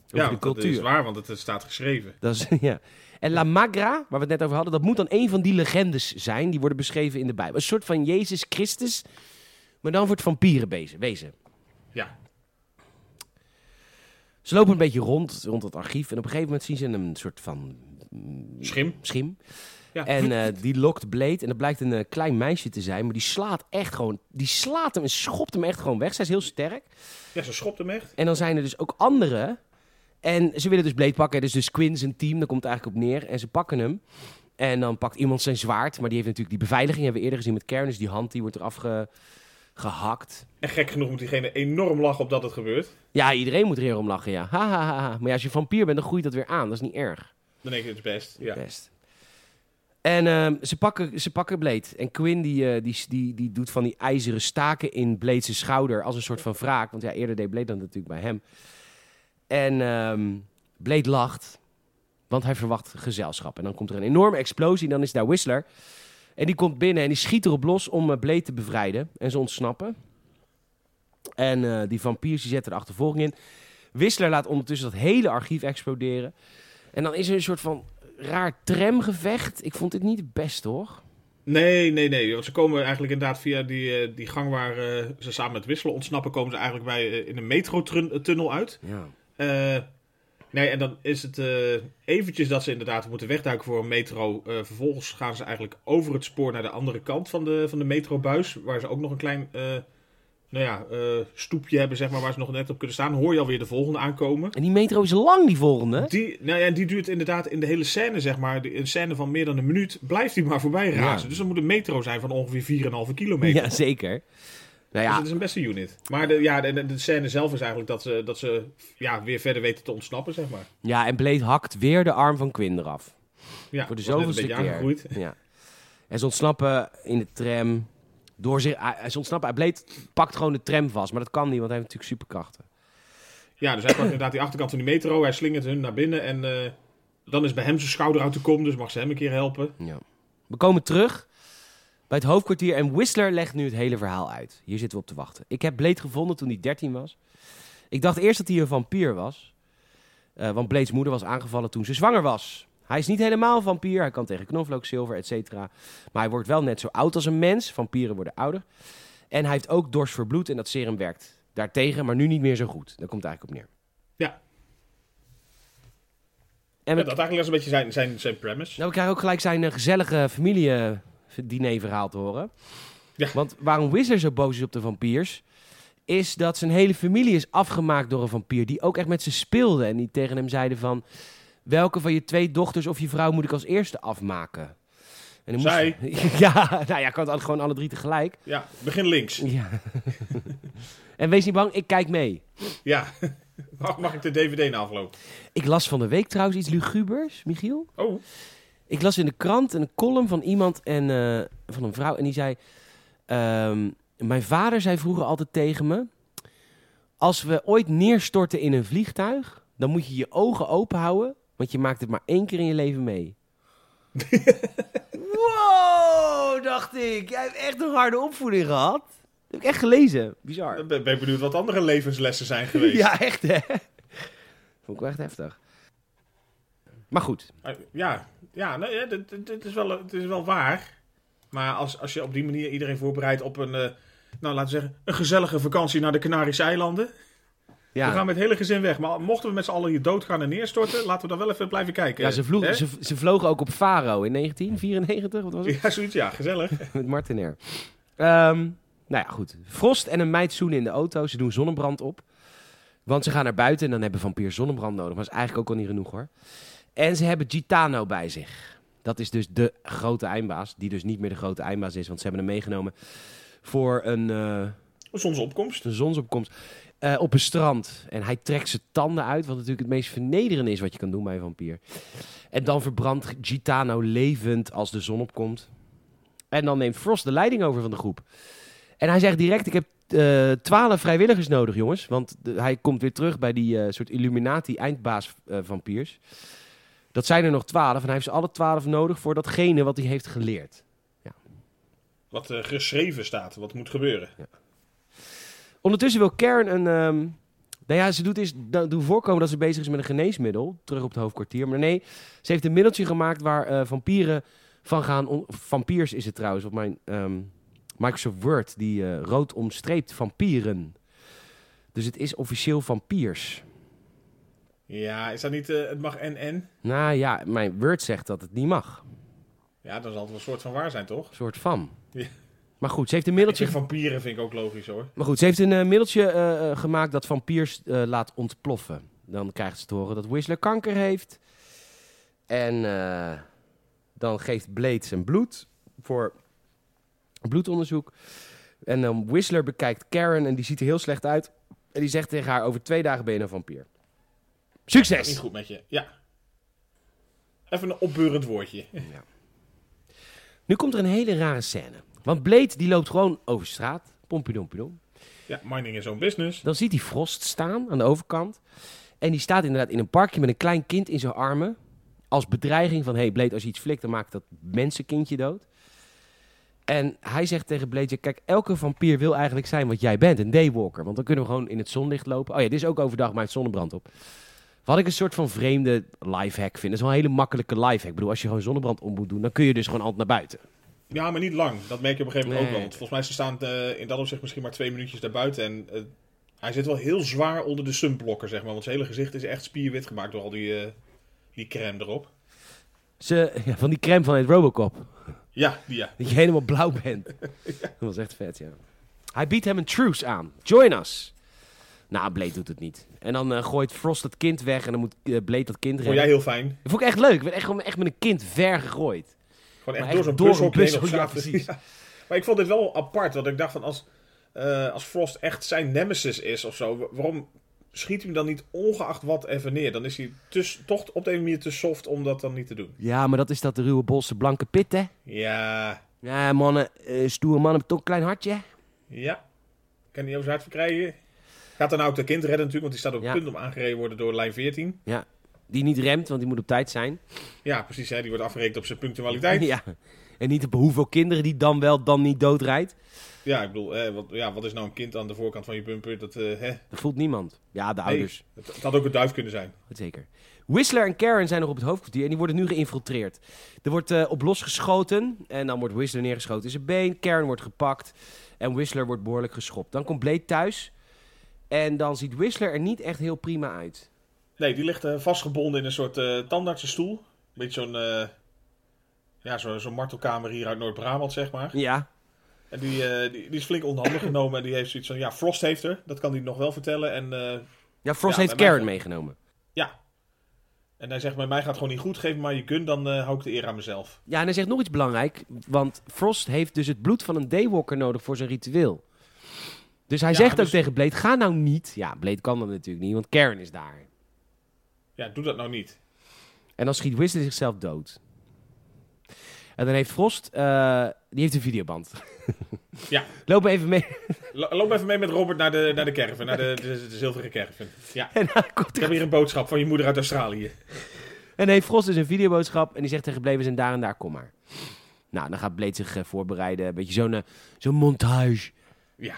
Over Ja, de dat is cultuur. waar, want het staat geschreven. Dat is, ja. En La Magra, waar we het net over hadden, dat moet dan een van die legendes zijn. Die worden beschreven in de Bijbel. Een soort van Jezus Christus, maar dan voor het vampieren bezen- wezen. Ja, Ze lopen een beetje rond, rond het archief. En op een gegeven moment zien ze een soort van mm, schim. schim. Ja. En eh, die lokt Blade. En dat blijkt een eh, klein meisje te zijn. Maar die slaat echt gewoon... Die slaat hem en schopt hem echt gewoon weg. Zij is heel sterk. ja, ze schopt hem echt. En dan zijn er dus ook anderen. En ze willen dus Blade pakken. Dus, dus Quinn zijn team, daar komt het eigenlijk op neer. En ze pakken hem. En dan pakt iemand zijn zwaard. Maar die heeft natuurlijk die beveiliging, hebben we eerder gezien met Karen. Dus die hand die wordt eraf ge- gehakt. En gek genoeg moet diegene enorm lachen op dat het gebeurt. Ja, iedereen moet er om lachen, ja. Ha, ha, ha, ha. Maar ja, als je vampier bent, dan groeit dat weer aan. Dat is niet erg. Dan denk je, het best. Ja. Best. En ehm, ze, pakken, ze pakken Blade. En Quinn die, eh, die, die, die doet van die ijzeren staken in Blade's schouder als een soort van wraak. Want ja, eerder deed Blade dat natuurlijk bij hem. En ehm, Blade lacht, want hij verwacht gezelschap. En dan komt er een enorme explosie en dan is daar Whistler. En die komt binnen en die schiet erop los om eh, Blade te bevrijden. En ze ontsnappen. En eh, die vampiers die zetten de achtervolging in. Whistler laat ondertussen dat hele archief exploderen. En dan is er een soort van raar tramgevecht. Ik vond dit niet het beste, hoor. Nee, nee, nee. Want ze komen eigenlijk inderdaad via die, eh, die gang waar eh, ze samen met Wisselen ontsnappen, komen ze eigenlijk bij, eh, in een metrotunnel uit. Ja. Nee, en dan is het eventjes dat ze inderdaad moeten wegduiken voor een metro. Vervolgens gaan ze eigenlijk over het spoor naar de andere kant van de, van de metrobuis. Waar ze ook nog een klein nou ja, eh, stoepje hebben, zeg maar, waar ze nog net op kunnen staan. Hoor je alweer de volgende aankomen. En die metro is lang, die volgende. Die, nou ja, en die duurt inderdaad in de hele scène, zeg maar, een scène van meer dan een minuut, blijft die maar voorbij razen. Ja. Dus dan moet een metro zijn van ongeveer 4,5 kilometer. Ja, zeker. Nou Dus ja, het is een beste unit. Maar de, ja, de, scène zelf is eigenlijk dat ze, dat ze ja, weer verder weten te ontsnappen, zeg maar. ja, en Blade hakt weer de arm van Quinn eraf. Ja, Voor de zoveelste keer. aangegroeid. Ja. En ze ontsnappen in de tram. Door zich, hij- ze ontsnappen. Blade pakt gewoon de tram vast. Maar dat kan niet, want hij heeft natuurlijk superkrachten. Ja, dus hij pakt inderdaad die achterkant van die metro, hij slingert hun naar binnen en eh, dan is bij hem zijn schouder uit de kom, dus mag ze hem een keer helpen. Ja. We komen terug bij het hoofdkwartier. En Whistler legt nu het hele verhaal uit. Hier zitten we op te wachten. Ik heb Blade gevonden toen hij 13 was. Ik dacht eerst dat hij een vampier was. Eh, want Blade's moeder was aangevallen toen ze zwanger was. Hij is niet helemaal vampier. Hij kan tegen knoflook, zilver, et cetera. Maar hij wordt wel net zo oud als een mens. Vampieren worden ouder. En hij heeft ook dorst voor bloed en dat serum werkt daartegen, maar nu niet meer zo goed. Daar komt het eigenlijk op neer. Ja. En Ja, dat eigenlijk is een beetje zijn, zijn, zijn premise. nou, we krijgen ook gelijk zijn eh, gezellige familie-diner-verhaal te horen. Ja. Want waarom Whistler zo boos is op de vampiers, is dat zijn hele familie is afgemaakt door een vampier die ook echt met ze speelde. En die tegen hem zeiden van, welke van je twee dochters of je vrouw moet ik als eerste afmaken? En dan Zij. Moest... ja, nou ja, ik had het gewoon alle drie tegelijk. Ja, begin links. Ja. en wees niet bang, ik kijk mee. Ja. Mag, mag ik de DVD na afloop? Ik las van de week trouwens iets lugubers, Michiel. Oh, Ik las in de krant een column van iemand en eh, van een vrouw en die zei: ehm, Mijn vader zei vroeger altijd tegen me: Als we ooit neerstorten in een vliegtuig, dan moet je je ogen open houden, want je maakt het maar één keer in je leven mee. wow, dacht ik. Jij hebt echt een harde opvoeding gehad. Dat heb ik echt gelezen. Bizar. Dan ben ben ik benieuwd wat andere levenslessen zijn geweest. Ja, echt hè. Vond ik wel echt heftig. Maar goed. Uh, Ja, ja dit, dit- dit is wel, het is wel waar. Maar als, als je op die manier iedereen voorbereidt op een, eh, nou laten we zeggen, een gezellige vakantie naar de Canarische eilanden. We gaan met het hele gezin weg. Maar mochten we met z'n allen hier doodgaan en neerstorten, laten we dan wel even blijven kijken. ja ze, ze, ze vlogen ook op Faro in 1994. Wat was het? Ja, zoiets, ja, gezellig. Met Martin Air. Ehm, nou ja, goed. Frost en een meid zoenen in de auto. Ze doen zonnebrand op. Want ze gaan naar buiten en dan hebben vampiers zonnebrand nodig. Maar dat is eigenlijk ook al niet genoeg hoor. En ze hebben Gitano bij zich. Dat is dus de grote eindbaas. Die dus niet meer de grote eindbaas is. Want ze hebben hem meegenomen voor een, eh, Zonsopkomst. een zonsopkomst. Eh, op een strand. En hij trekt zijn tanden uit. Wat natuurlijk het meest vernederende is wat je kan doen bij een vampier. En dan verbrandt Gitano levend als de zon opkomt. En dan neemt Frost de leiding over van de groep. En hij zegt direct: Ik heb eh, twaalf vrijwilligers nodig, jongens. Want de- hij komt weer terug bij die eh, soort Illuminati-eindbaas-vampiers. dat zijn er nog twaalf. En hij heeft ze alle twaalf nodig voor datgene wat hij heeft geleerd. Wat eh, geschreven staat, wat moet gebeuren. Ondertussen wil Karen een. ehm, nou ja, ze doet is doen voorkomen dat ze bezig is met een geneesmiddel. Terug op het hoofdkwartier. Maar nee, ze heeft een middeltje gemaakt waar eh, vampieren van gaan. vampiers is het trouwens op mijn ehm, Microsoft Word. Die eh, rood omstreept vampieren. Dus het is officieel vampiers. Ja, is dat niet, eh, het mag en en? Nou ja, mijn Word zegt dat het niet mag. Ja, dat zal het wel een soort van waar zijn, toch? Een soort van. Ja. Maar goed, ze heeft een Ik middeltje vind vampieren vind ik ook logisch, hoor. Maar goed, ze heeft een eh, middeltje eh, eh, gemaakt dat vampiers laat ontploffen. Dan krijgt ze te horen dat Whistler kanker heeft. En dan geeft Blade zijn bloed voor bloedonderzoek. En dan Whistler bekijkt Karen en die ziet er heel slecht uit. En die zegt tegen haar, over twee dagen ben je een vampier. Niet Succes! goed met je, ja. Even een opbeurend woordje. Nu komt er een hele rare scène. Want Blade die loopt gewoon over straat. Pompidom, Ja, mining is zo'n business. Dan ziet hij Frost staan aan de overkant. En die staat inderdaad in een parkje met een klein kind in zijn armen. Als bedreiging van, hey Blade, als je iets flikt, dan maakt dat mensenkindje dood. En hij zegt tegen Blade, kijk, elke vampier wil eigenlijk zijn wat jij bent, een daywalker. Want dan kunnen we gewoon in het zonlicht lopen. Oh ja, dit is ook overdag, maar het zonnebrand op. Wat ik een soort van vreemde lifehack vind. Dat is wel een hele makkelijke lifehack. Ik bedoel, als je gewoon zonnebrand om moet doen, dan kun je dus gewoon altijd naar buiten. Ja, maar niet lang. Dat merk je op een gegeven moment ook wel. Want volgens mij ze staan eh, in dat opzicht misschien maar twee minuutjes daarbuiten. En eh, hij zit wel heel zwaar onder de sunblokker, zeg maar. Want zijn hele gezicht is echt spierwit gemaakt door al die, eh, die crème erop. Ze, ja, van die crème van het Robocop. Ja, die ja. Dat je helemaal blauw bent. Dat was echt vet, ja. Hij biedt hem een truce aan. Join us. Nou, Blade doet het niet. En dan gooit Frost het kind weg en dan moet eh, Blade dat kind Vond redden. jij heel fijn. Dat vond ik echt leuk. Ik ben echt, gewoon echt met een kind ver gegooid. Gewoon echt Maar door zo'n heen op ja, precies. Ja. Maar ik vond dit wel apart. Want ik dacht van als, eh, als Frost echt zijn nemesis is of zo. wa- Waarom schiet hij hem dan niet ongeacht wat even neer? Dan is hij toch op de een manier te soft om dat dan niet te doen. Ja, maar dat is dat de ruwe bolse blanke pit, hè? Ja, Ja, mannen, eh, stoere mannen hebben toch een klein hartje. ja. Kan hij over zijn hart verkrijgen. Gaat dan nou ook de kind redden natuurlijk. Want die staat op het Ja. punt om aangereden worden door lijn 14. Die niet remt, want die moet op tijd zijn. Ja, precies. Hè? Die wordt afgerekend op zijn punctualiteit. Ja. En niet op hoeveel kinderen die dan wel, dan niet doodrijdt. Ja, ik bedoel, wat, ja, wat is nou een kind aan de voorkant van je bumper? Dat, eh, hè? Dat voelt niemand. Ja, de Nee. ouders. Het, het had ook een duif kunnen zijn. Zeker. Whistler en Karen zijn nog op het hoofdkwartier en die worden nu geïnfiltreerd. Er wordt eh, op losgeschoten en dan wordt Whistler neergeschoten in zijn been. Karen wordt gepakt en Whistler wordt behoorlijk geschopt. Dan komt Blade thuis en dan ziet Whistler er niet echt heel prima uit. Nee, die ligt eh, vastgebonden in een soort eh tandartsenstoel. Beetje zo'n eh, ja, zo, zo'n martelkamer hier uit Noord-Brabant, zeg maar. Ja, En die, die, die is flink onderhanden genomen en die heeft zoiets van... Ja, Frost heeft er, dat kan hij nog wel vertellen. En, ja Frost Ja, heeft Karen meegenomen. ja. En hij zegt, bij mij gaat gewoon niet goed. Geef me maar je gun, dan hou ik de eer aan mezelf. Ja, en hij zegt nog iets belangrijk, want Frost heeft dus het bloed van een Daywalker nodig voor zijn ritueel. Dus hij Ja, zegt ook dus- tegen Blade, ga nou niet. Ja, Blade kan dat natuurlijk niet, want Karen is daar. Ja, doe dat nou niet. En dan schiet Whistler zichzelf dood. En dan heeft Frost eh, die heeft een videoband. Ja. Loop even mee. Lo- Loop even mee met Robert naar de, naar de caravan, naar de, de, de zilveren caravan. Ja. En dan komt Ik heb hier een boodschap van je moeder uit Australië. En heeft Frost dus een videoboodschap en die zegt tegen Blade, we zijn daar en daar, kom maar. Nou, dan gaat Blade zich eh, voorbereiden. Een beetje zo'n eh, zo'n montage. Ja.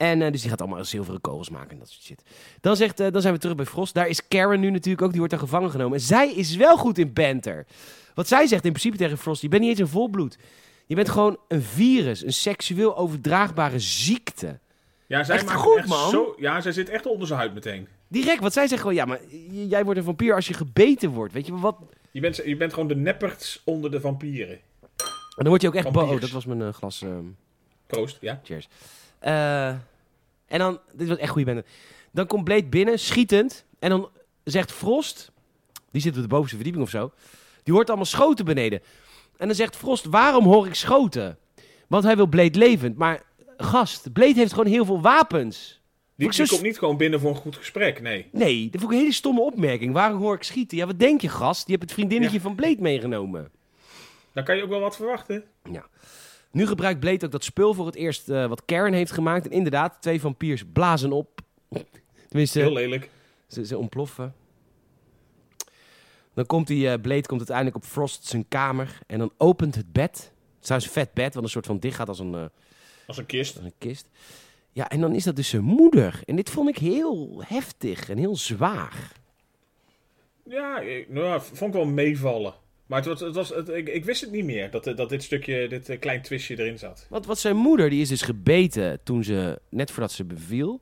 En eh, dus die gaat allemaal zilveren kogels maken en dat soort shit. Dan, zegt, eh, dan zijn we terug bij Frost. Daar is Karen nu natuurlijk ook, die wordt daar gevangen genomen. En zij is wel goed in banter. Wat zij zegt in principe tegen Frost, je bent niet eens een volbloed. Je bent gewoon een virus, een seksueel overdraagbare ziekte. Ja, zij Echt maakt goed, echt man. Zo, ja, zij zit echt onder zijn huid meteen. Direct, wat zij zegt gewoon, ja, maar jij wordt een vampier als je gebeten wordt. Weet je wat? Je bent, je bent gewoon de nepperts onder de vampieren. En dan word je ook echt boos. Oh, dat was mijn eh, glas. ehm, Proost, ja. Cheers. Eh, en dan, dit was echt goede bende. Dan komt Blade binnen, schietend. En dan zegt Frost, die zit op de bovenste verdieping of zo. Die hoort allemaal schoten beneden. En dan zegt Frost, waarom hoor ik schoten? Want hij wil Blade levend. Maar gast, Blade heeft gewoon heel veel wapens. Die, die zo komt niet gewoon binnen voor een goed gesprek, nee. Nee, dat vond ik een hele stomme opmerking. Waarom hoor ik schieten? Ja, wat denk je, gast? Je hebt het vriendinnetje van Blade meegenomen. Dan kan je ook wel wat verwachten. Nu gebruikt Blade ook dat spul voor het eerst eh, wat Karen heeft gemaakt. En inderdaad, twee vampiers blazen op. Tenminste, Heel lelijk. Ze, ze ontploffen. Dan komt die eh, Blade komt uiteindelijk op Frost zijn kamer. En dan opent het bed. Het is een vet bed, wat een soort van dicht gaat als een, eh, Als een kist. als een kist. Ja, en dan is dat dus zijn moeder. En dit vond ik heel heftig en heel zwaar. Ja, ik, nou, ja, vond ik wel meevallen. Maar het was, het was, het, ik, ik wist het niet meer, dat, dat dit stukje, dit eh, klein twistje erin zat. Want wat zijn moeder, die is dus gebeten toen ze, net voordat ze beviel.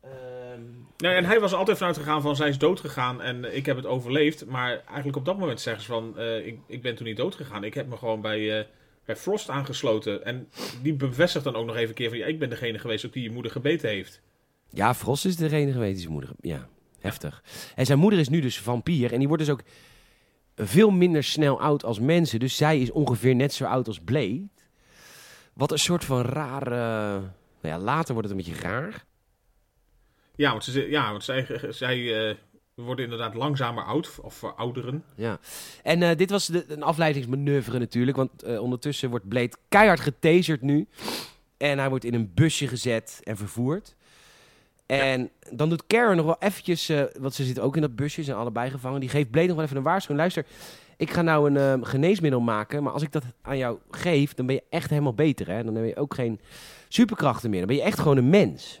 Ehm, Nee, en hij was altijd vanuit gegaan van, zij is dood gegaan en ik heb het overleefd. Maar eigenlijk op dat moment zeggen ze van, eh, ik, ik ben toen niet dood gegaan. Ik heb me gewoon bij, eh, bij Frost aangesloten. En die bevestigt dan ook nog even een keer van, ja, ik ben degene geweest ook die je moeder gebeten heeft. Ja, Frost is degene geweest die zijn moeder... Ja, heftig. En zijn moeder is nu dus vampier. En die wordt dus ook veel minder snel oud als mensen. Dus zij is ongeveer net zo oud als Blade. Wat een soort van rare... Nou ja, later wordt het een beetje raar. Ja, want, ze, ja, want zij, zij eh, worden inderdaad langzamer oud, of verouderen. Ja. En eh, dit was de, een afleidingsmanoeuvre natuurlijk. Want eh, ondertussen wordt Blade keihard getaserd nu. En hij wordt in een busje gezet en vervoerd. En dan doet Karen nog wel eventjes... eh, want ze zit ook in dat busje, ze zijn allebei gevangen. Die geeft Blade nog wel even een waarschuwing. Luister, ik ga nou een eh, geneesmiddel maken. Maar als ik dat aan jou geef, dan ben je echt helemaal beter. Hè? Dan heb je ook geen superkrachten meer. Dan ben je echt gewoon een mens.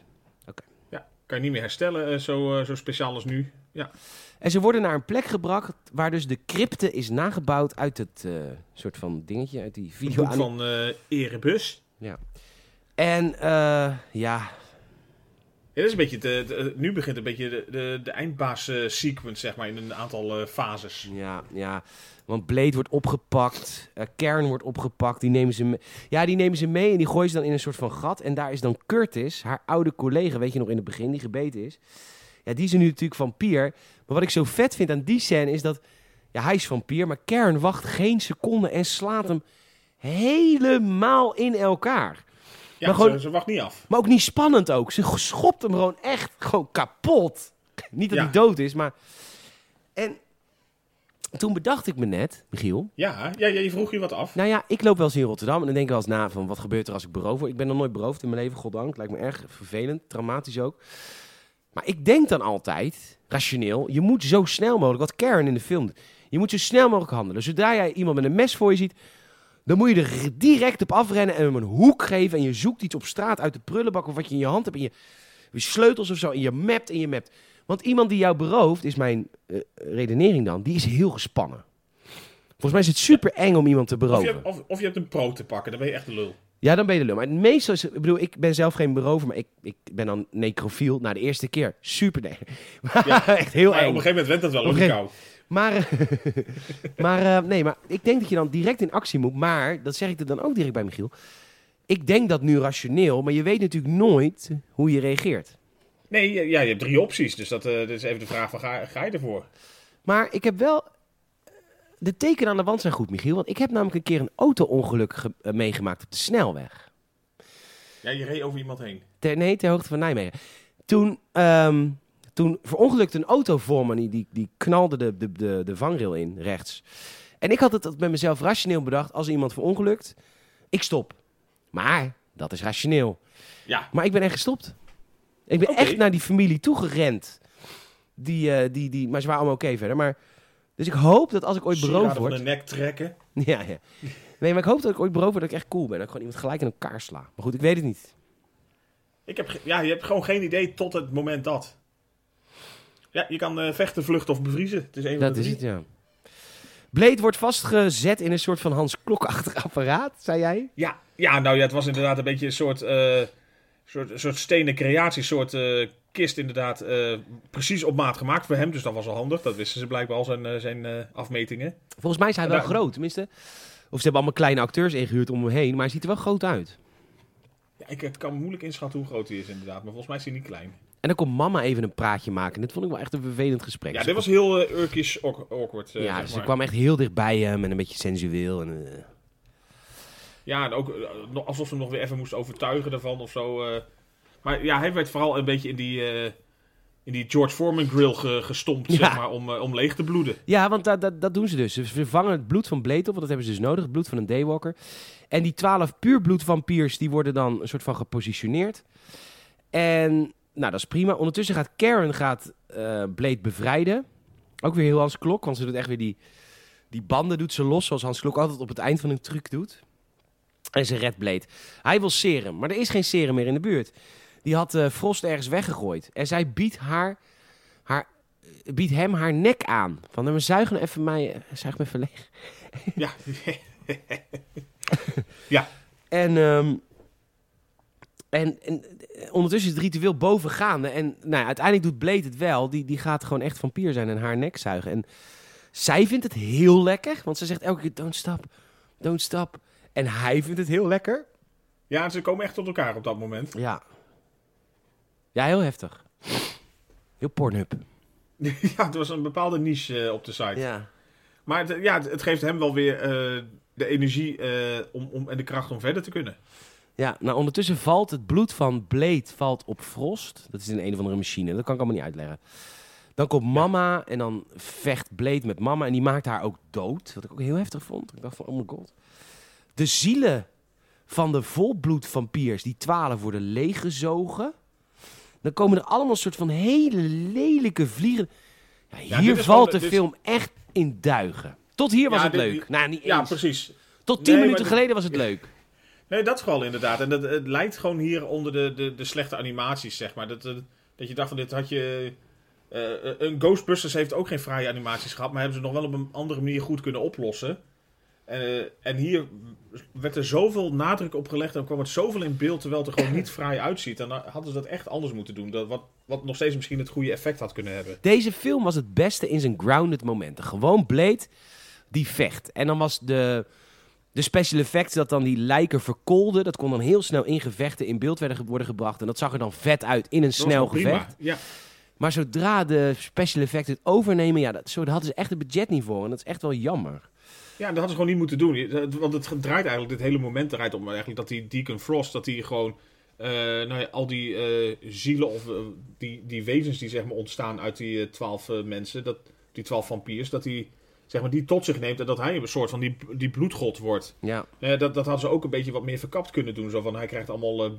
Ja, kan je niet meer herstellen, eh, zo, zo speciaal als nu. Ja, En ze worden naar een plek gebracht waar dus de crypte is nagebouwd uit het soort van dingetje, uit die video. boek van eh Erebus. En eh, ja, Ja, dat is een beetje de, nu begint een beetje de, de, de eindbaas-sequence, zeg maar, in een aantal eh, fases. ja, ja. Want Blade wordt opgepakt, eh Kern wordt opgepakt, die nemen, ze ja, die nemen ze mee en die gooien ze dan in een soort van gat. En daar is dan Curtis, haar oude collega, weet je nog in het begin, die gebeten is. Ja, die is nu natuurlijk vampier. Maar wat ik zo vet vind aan die scène is dat, ja, hij is vampier, maar Kern wacht geen seconde en slaat hem helemaal in elkaar. Ja, Maar gewoon- ze, ze wacht niet af. Maar ook niet spannend ook. Ze schopt hem gewoon echt gewoon kapot. Niet dat Ja. hij dood is, maar... En toen bedacht ik me net, Michiel... Ja, ja, je vroeg je wat af. Nou ja, ik loop wel eens in Rotterdam en dan denk ik wel eens na van... wat gebeurt er als ik beroofd word? Ik ben nog nooit beroofd in mijn leven, goddank. Lijkt me erg vervelend, traumatisch ook. Maar ik denk dan altijd, rationeel... je moet zo snel mogelijk, wat Karen in de film... je moet zo snel mogelijk handelen. Zodra jij iemand met een mes voor je ziet... dan moet je er direct op afrennen en hem een hoek geven... en je zoekt iets op straat uit de prullenbak... of wat je in je hand hebt en je, je sleutels of zo... en je mapt en je mapt. Want iemand die jou berooft, is mijn eh, redenering dan... die is heel gespannen. Volgens mij is het super eng om iemand te Of beroven. je, hebt, of, of je hebt een pro te pakken, dan ben je echt een lul. Ja, dan ben je de lul. Maar meestal is, ik bedoel, ik ben zelf geen berover, maar ik, ik ben dan necrofiel. Na de eerste keer, super nee. Ja. Echt heel Maar op eng. een gegeven moment went dat wel Op kou. Maar, eh, maar eh, nee, maar ik denk dat je dan direct in actie moet. Maar, dat zeg ik er dan ook direct bij Michiel. Ik denk dat nu rationeel, maar je weet natuurlijk nooit hoe je reageert. Nee, ja, je hebt drie opties, dus dat, eh, dat is even de vraag van ga, ga je ervoor? Maar ik heb wel... De tekenen aan de wand zijn goed, Michiel. Want ik heb namelijk een keer een auto-ongeluk ge- meegemaakt op de snelweg. Ja, je reed over iemand heen. Ter, nee, ter hoogte van Nijmegen. Toen, ehm toen verongelukte een auto voor me. Die, die, knalde de, de, de, de vangrail in, rechts. En ik had het met mezelf rationeel bedacht, als iemand verongelukt, ik stop. Maar, dat is rationeel. Ja, Maar ik ben echt gestopt. Ik ben echt naar die familie toegerend. Die, eh, die, die, maar ze waren allemaal oké verder. Maar, dus ik hoop dat als ik ooit beroofd sieraden van word... de nek trekken. Ja, ja. Nee, maar ik hoop dat ik ooit beroofd word dat ik echt cool ben. Dat ik gewoon iemand gelijk in elkaar sla. Maar goed, ik weet het niet. Ik heb, ja, je hebt gewoon geen idee tot het moment dat. Ja, je kan eh, vechten, vluchten of bevriezen. Het is een van Dat de is het, ja. Blade wordt vastgezet in een soort van Hans Klokachtig apparaat, zei jij? Ja, ja, nou ja, het was inderdaad een beetje een soort, eh, soort, soort stenen creatie, soort eh, kist inderdaad precies op maat gemaakt voor hem. Dus dat was wel handig. Dat wisten ze blijkbaar al zijn, zijn afmetingen. Volgens mij is hij wel groot, tenminste. Of ze hebben allemaal kleine acteurs ingehuurd om hem heen, maar hij ziet er wel groot uit. Ja, ik kan moeilijk inschatten hoe groot hij is inderdaad, maar volgens mij is hij niet klein. En dan komt mama even een praatje maken. Dit vond ik wel echt een vervelend gesprek. Ja, dit was heel Urkish awk- awkward. eh, ja, zeg ze maar. kwam echt heel dichtbij hem en een beetje sensueel. En, eh, Ja, en ook alsof ze hem nog weer even moest overtuigen daarvan of zo. Maar ja, hij werd vooral een beetje in die, in die George Foreman grill ge- gestompt, Ja. zeg maar, om, om leeg te bloeden. Ja, want dat, dat, dat doen ze dus. Ze vervangen het bloed van Blade op, want dat hebben ze dus nodig. Het bloed van een Daywalker. En die twaalf puurbloedvampiers, die worden dan een soort van gepositioneerd. En, nou, dat is prima. Ondertussen gaat Karen gaat, eh, Blade bevrijden. Ook weer heel Hans Klok, want ze doet echt weer die, die banden doet ze los, zoals Hans Klok altijd op het eind van een truc doet. En ze redt Blade. Hij wil serum, maar er is geen serum meer in de buurt. Die had eh, Frost ergens weggegooid. En zij biedt haar, haar biedt hem haar nek aan. Van, nou, zuig nou even mij, eh, zuig me even leeg. Ja, En, ehm, en, en eh, ondertussen is het ritueel boven gaande. En nou, ja, uiteindelijk doet Blade het wel. Die, die gaat gewoon echt vampier zijn en haar nek zuigen. En zij vindt het heel lekker. Want ze zegt elke keer, don't stop, don't stop. En hij vindt het heel lekker. ja, ze komen echt tot elkaar op dat moment. Ja. Ja, heel heftig. Heel Pornhub. ja, het was een bepaalde niche eh, op de site. Ja. Maar het, ja, het, geeft hem wel weer eh, de energie om, om, en de kracht om verder te kunnen. Ja, nou ondertussen valt het bloed van Blade valt op Frost. Dat is in een of andere machine, dat kan ik allemaal niet uitleggen. Dan komt mama en dan vecht Blade met mama en die maakt haar ook dood. Wat ik ook heel heftig vond. Ik dacht van, oh my god. De zielen van de volbloedvampiers, die twaalf, worden leeggezogen. Dan komen er allemaal soort van hele lelijke vliegen. Ja, hier valt de film echt in duigen. Tot hier was het dit- leuk. Nou, niet Ja, precies. Tot tien Nee, minuten dit- geleden was het leuk. Nee, dat vooral inderdaad. En dat, het lijkt gewoon hier onder de, de, de slechte animaties, zeg maar. Dat, eh, dat je dacht van dit had je... eh, een Ghostbusters heeft ook geen fraaie animaties gehad, maar hebben ze nog wel op een andere manier goed kunnen oplossen. Eh, en hier werd er zoveel nadruk op gelegd en kwam het zoveel in beeld terwijl het er gewoon niet fraai uitziet. En dan hadden ze dat echt anders moeten doen. Dat, wat, wat nog steeds misschien het goede effect had kunnen hebben. Deze film was het beste in zijn grounded momenten. Gewoon Blade die vecht. En dan was de, de special effects dat dan die lijken verkoolden. Dat kon dan heel snel in gevechten in beeld werden, worden gebracht. En dat zag er dan vet uit in een snel gevecht. Ja. Maar zodra de special effects het overnemen, ja, dat, zo, daar hadden ze echt het budget niet voor. En dat is echt wel jammer. Ja, dat hadden ze gewoon niet moeten doen. Want het draait eigenlijk, dit hele moment draait om eigenlijk dat die Deacon Frost, dat die gewoon, eh, nou ja, al die eh, zielen of eh, die, die wezens die zeg maar ontstaan uit die twaalf mensen, dat, die twaalf vampiers, dat die, zeg maar, die tot zich neemt en dat hij een soort van die, die bloedgod wordt. Ja, Eh, dat, dat hadden ze ook een beetje wat meer verkapt kunnen doen. Zo van, hij krijgt allemaal eh,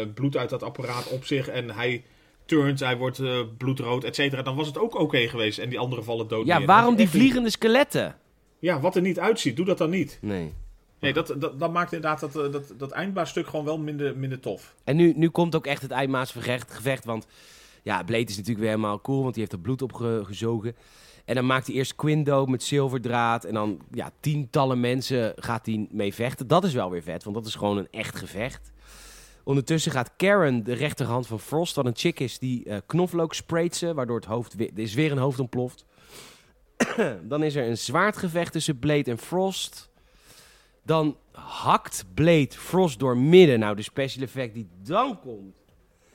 eh, bloed uit dat apparaat op zich en hij turnt, hij wordt bloedrood, et cetera. Dan was het ook oké geweest en die anderen vallen dood ja neer. waarom die niet- vliegende skeletten? Ja, wat er niet uitziet, doe dat dan niet. Nee. Nee, dat, dat, dat maakt inderdaad dat, dat, dat eindbaarstuk gewoon wel minder, minder tof. En nu, nu komt ook echt het eindmaasgevecht. Gevecht, want ja, Blade is natuurlijk weer helemaal cool, want die heeft er bloed op ge- gezogen. En dan maakt hij eerst Quindo met zilverdraad. En dan ja, tientallen mensen gaat hij mee vechten. Dat is wel weer vet, want dat is gewoon een echt gevecht. Ondertussen gaat Karen, de rechterhand van Frost, wat een chick is, die eh, knoflook sprayt ze, waardoor het hoofd weer, er is weer een hoofd ontploft. dan is er een zwaardgevecht tussen Blade en Frost. Dan hakt Blade Frost door midden. Nou, de special effect die dan komt.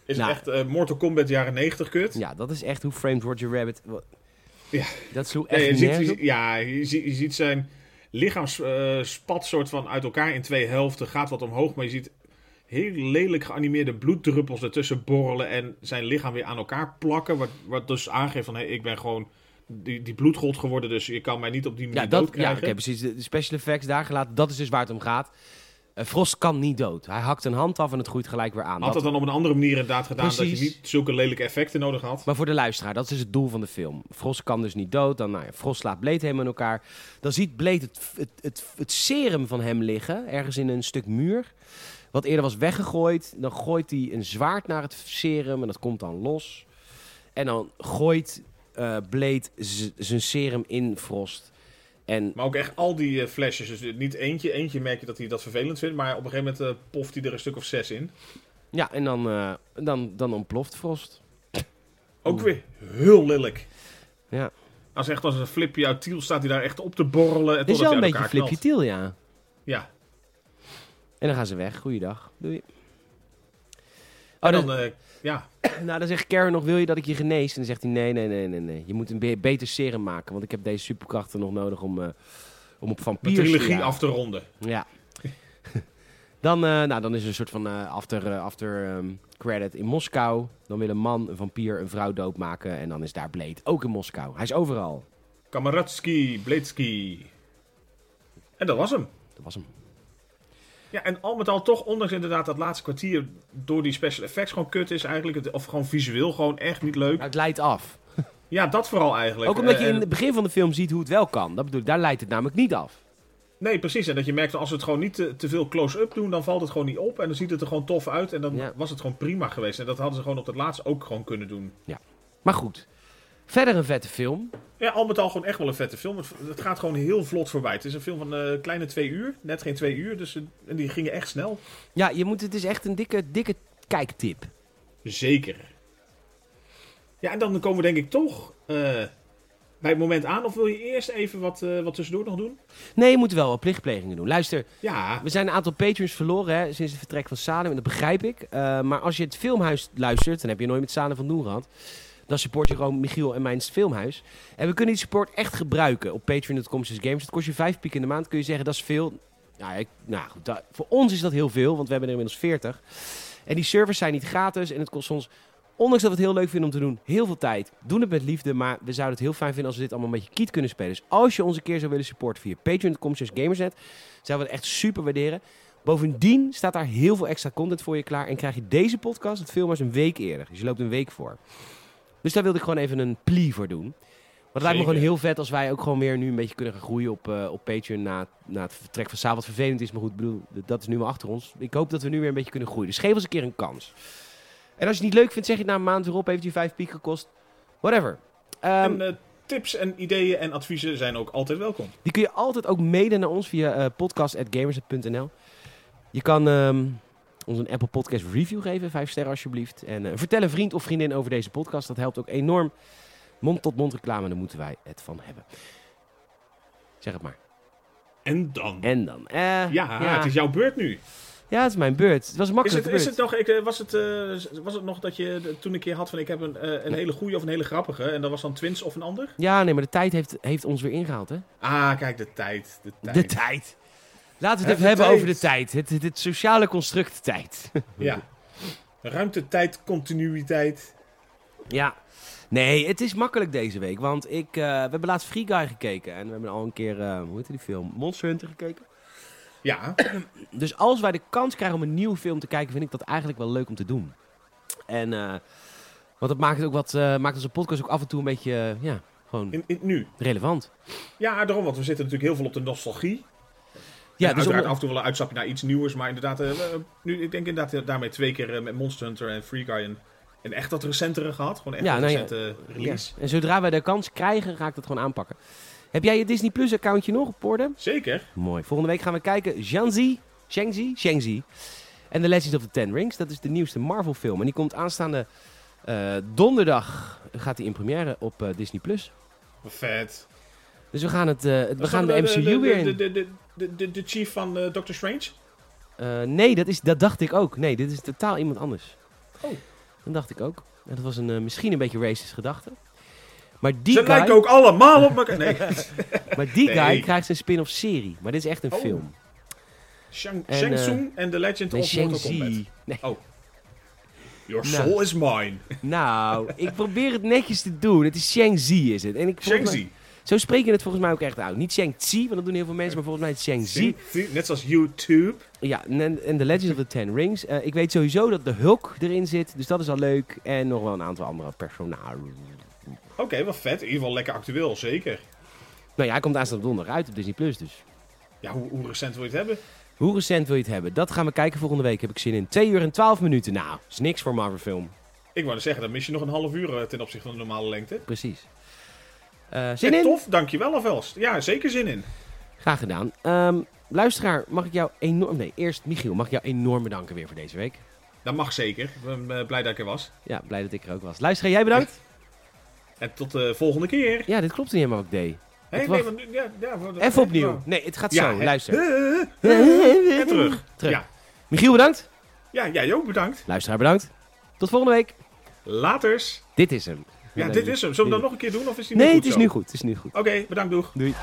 Is Nou. echt eh, Mortal Kombat jaren 90 kut? Ja, dat is echt hoe Framed Roger Rabbit... Ja. Dat Nee, echt je ziet, je ja, je ziet, je ziet zijn lichaam eh, spat soort van uit elkaar in twee helften. Gaat wat omhoog, maar je ziet heel lelijk geanimeerde bloeddruppels ertussen borrelen. En zijn lichaam weer aan elkaar plakken. Wat, wat dus aangeeft van, hé, ik ben gewoon die, die bloedgod geworden, dus je kan mij niet op die manier Ja, dat, ja precies. De de special effects daar gelaten, dat is dus waar het om gaat. Eh, Frost kan niet dood. Hij hakt een hand af en het groeit gelijk weer aan. Had Dat- dat dan op een andere manier inderdaad gedaan, dat je niet zulke lelijke effecten nodig had. Maar voor de luisteraar, dat is dus het doel van de film. Frost kan dus niet dood. Dan, nou ja, Frost slaat Blade helemaal in elkaar. Dan ziet Blade het, het, het, het serum van hem liggen, ergens in een stuk muur. Wat eerder was weggegooid. Dan gooit hij een zwaard naar het serum en dat komt dan los. En dan gooit eh Blade z- zijn serum in Frost. En Maar ook echt al die eh, flesjes, dus niet eentje. Eentje merk je dat hij dat vervelend vindt, maar op een gegeven moment eh, poft hij er een stuk of zes in. ja, en dan, eh, dan, dan ontploft Frost. Ook weer heel lelijk. Ja. Als echt als een flipje uit Tiel staat hij daar echt op te borrelen. Het is wel een beetje flipje flipje. tiel, ja. Ja. En dan gaan ze weg. Goeiedag. Doei. Oh, dan, eh, ja. Nou, dan zegt Karen nog, wil je dat ik je genees? En dan zegt hij, nee, nee, nee, nee, nee. Je moet een be- beter serum maken, want ik heb deze superkrachten nog nodig om, eh, om op vampiers te trilogie af te ronden. Ja. dan, eh, nou, dan is er een soort van after, after ehm, credit in Moskou. Dan wil een man, een vampier, een vrouw doodmaken. En dan is daar Blade, ook in Moskou. Hij is overal. Kamaratski, Bladski. En dat was hem. Dat was hem. Ja, en al met al toch, ondanks inderdaad dat laatste kwartier door die special effects gewoon kut is eigenlijk. Of gewoon visueel gewoon echt niet leuk. Het leidt af. Ja, dat vooral eigenlijk. Ook omdat je Eh, in het begin van de film ziet hoe het wel kan. Dat bedoel ik, daar leidt het namelijk niet af. Nee, precies. En dat je merkt als we het gewoon niet te, te veel close-up doen, dan valt het gewoon niet op. En dan ziet het er gewoon tof uit. En dan Ja. was het gewoon prima geweest. En dat hadden ze gewoon op het laatst ook gewoon kunnen doen. Maar goed. Verder een vette film. Ja, al met al gewoon echt wel een vette film. Het, het gaat gewoon heel vlot voorbij. Het is een film van een kleine twee uur. Net geen twee uur. Dus, eh, en die gingen echt snel. Ja, je moet, het is echt een dikke, dikke kijktip. Zeker. Ja, en dan komen we denk ik toch eh, bij het moment aan. Of wil je eerst even wat, eh, wat tussendoor nog doen? Nee, je moet wel wat plichtplegingen doen. Luister, Ja, we zijn een aantal patrons verloren hè, sinds het vertrek van Salem. En dat begrijp ik. Eh, maar als je het filmhuis luistert, dan heb je nooit met Salem van doen gehad. Dan support je gewoon Michiel en mijn filmhuis. En we kunnen die support echt gebruiken op patreon.com games. Het kost je 5 piek in de maand. Kun je zeggen, dat is veel. Nou, ik, nou goed, dat- voor ons is dat heel veel, want we hebben er inmiddels 40. En die servers zijn niet gratis en het kost ons, ondanks dat we het heel leuk vinden om te doen, heel veel tijd. Doen het met liefde, maar we zouden het heel fijn vinden als we dit allemaal een beetje kiet kunnen spelen. Dus als je ons een keer zou willen supporten via patreon.com gamersnet, zouden we het echt super waarderen. Bovendien staat daar heel veel extra content voor je klaar en krijg je deze podcast, het filmhuis, een week eerder. Dus je loopt een week voor. Dus daar wilde ik gewoon even een plea voor doen. Want het lijkt me gewoon heel vet als wij ook gewoon weer nu een beetje kunnen gaan groeien op, eh, op Patreon na, na het vertrek van Saal. Wat vervelend is, maar goed, ik bedoel, dat is nu maar achter ons. Ik hoop dat we nu weer een beetje kunnen groeien. Dus geef ons een keer een kans. En als je het niet leuk vindt, zeg je het na een maand weer op. Heeft je vijf piek gekost. Whatever. Ehm, en eh, tips en ideeën en adviezen zijn ook altijd welkom. die kun je altijd ook mailen naar ons via eh podcast.gamers.nl. Je kan ehm, ons een Apple Podcast review geven, vijf sterren alsjeblieft. En eh, vertel een vriend of vriendin over deze podcast. Dat helpt ook enorm. Mond-tot-mond reclame, daar moeten wij het van hebben. Zeg het maar. En dan? En dan? eh, ja, ja, het is jouw beurt nu. ja, het is mijn beurt. Het was een Is het, is het nog, ik, eh, was, het, was het nog dat je toen een keer had van ik heb een, een hele goede of een hele grappige en dat was dan Twins of een ander? Ja, nee, maar de tijd heeft, heeft ons weer ingehaald, hè? Ah, kijk, de tijd. De tijd. De tijd. Laten we het even hebben tijd. over de tijd. Het, het, het sociale construct tijd. Ja. Ruimte, tijd, continuïteit. Ja. Nee, het is makkelijk deze week. Want ik, eh, we hebben laatst Free Guy gekeken. En we hebben al een keer, eh, hoe heet die film? Monster Hunter gekeken. Ja, Dus als wij de kans krijgen om een nieuwe film te kijken, vind ik dat eigenlijk wel leuk om te doen. En, eh, want dat maakt, het ook wat, maakt onze podcast ook af en toe een beetje, ja, gewoon in, in, nu. relevant. Ja, daarom, want we zitten natuurlijk heel veel op de nostalgie. Ja, dus uiteraard om- af en toe wel een uitstapje naar iets nieuws, maar inderdaad, eh, we- nu, ik denk inderdaad eh, daarmee twee keer eh, met Monster Hunter en Free Guy een, een echt wat recentere gehad. Gewoon echt Ja, een nou ja, recente release. ja. En zodra wij de kans krijgen, ga ik dat gewoon aanpakken. Heb jij je Disney Plus accountje nog op orde? Zeker. Mooi. Volgende week gaan we kijken Shang-Chi, Shang-Chi, Shang-Chi en The Legends of the Ten Rings. Dat is de nieuwste Marvel film. En die komt aanstaande eh, donderdag gaat die in première op eh, Disney Plus. Vet. Dus we gaan, het, eh, het- we gaan de MCU weer de, in. de, de, de, de, de chief van eh, Doctor Strange? Eh, nee, dat, is, dat dacht ik ook. Nee, dit is totaal iemand anders. Oh. Dat dacht ik ook. En dat was een, eh, misschien een beetje racist gedachte. Maar die Ze guy, lijken ook allemaal op elkaar. Nee. maar die guy krijgt zijn spin-off serie. Maar dit is echt een Oh. film. Shang, En, Shang Tsung en The Legend Nee, of Mortal Kombat. Nee. Oh. Your Nou. soul is mine. Nou, ik probeer het netjes te doen. Het is Shang-Zi is het. En ik, Shang-Chi. Zo spreek je het volgens mij ook echt uit. Niet Shang-Chi, want dat doen heel veel mensen, maar volgens mij is het zie, Net zoals YouTube. Ja, en, en The Legends of the Ten Rings. Eh, ik weet sowieso dat de Hulk erin zit, dus dat is al leuk. En nog wel een aantal andere personages. Oké, wel vet. In ieder geval lekker actueel, zeker. Nou ja, hij komt aanstaande donderdag uit op Disney+. Plus, dus. Ja, hoe, hoe recent wil je het hebben? Hoe recent wil je het hebben? Dat gaan we kijken volgende week. Heb ik zin in. 2 uur en 12 minuten. Nou, is niks voor Marvel film. Ik wou zeggen, dan mis je nog een half uur eh, ten opzichte van de normale lengte. Precies. Eh, zin Eh, in? Tof, dankjewel alvast. Ja, zeker zin in. Graag gedaan. Ehm, luisteraar, mag ik jou enorm... Nee, eerst Michiel, mag ik jou enorm bedanken weer voor deze week. Dat mag zeker. Ik ben eh, blij dat ik er was. Ja, blij dat ik er ook was. Luisteraar, jij bedankt. En tot de volgende keer. Ja, dit klopt niet helemaal ik deed. Hey, nee, nu- ja, ja, Even opnieuw. Nee, het gaat Ja, zo. Luister. En terug. Terug. Ja. Michiel, bedankt. ja, jij ook bedankt. Luisteraar, bedankt. Tot volgende week. Laters. Dit is hem. Ja, dit is hem. Zullen we dat nog een keer doen? Of is die nee, het is nu goed. Het is nu goed. Oké, bedankt. Doeg. Doei.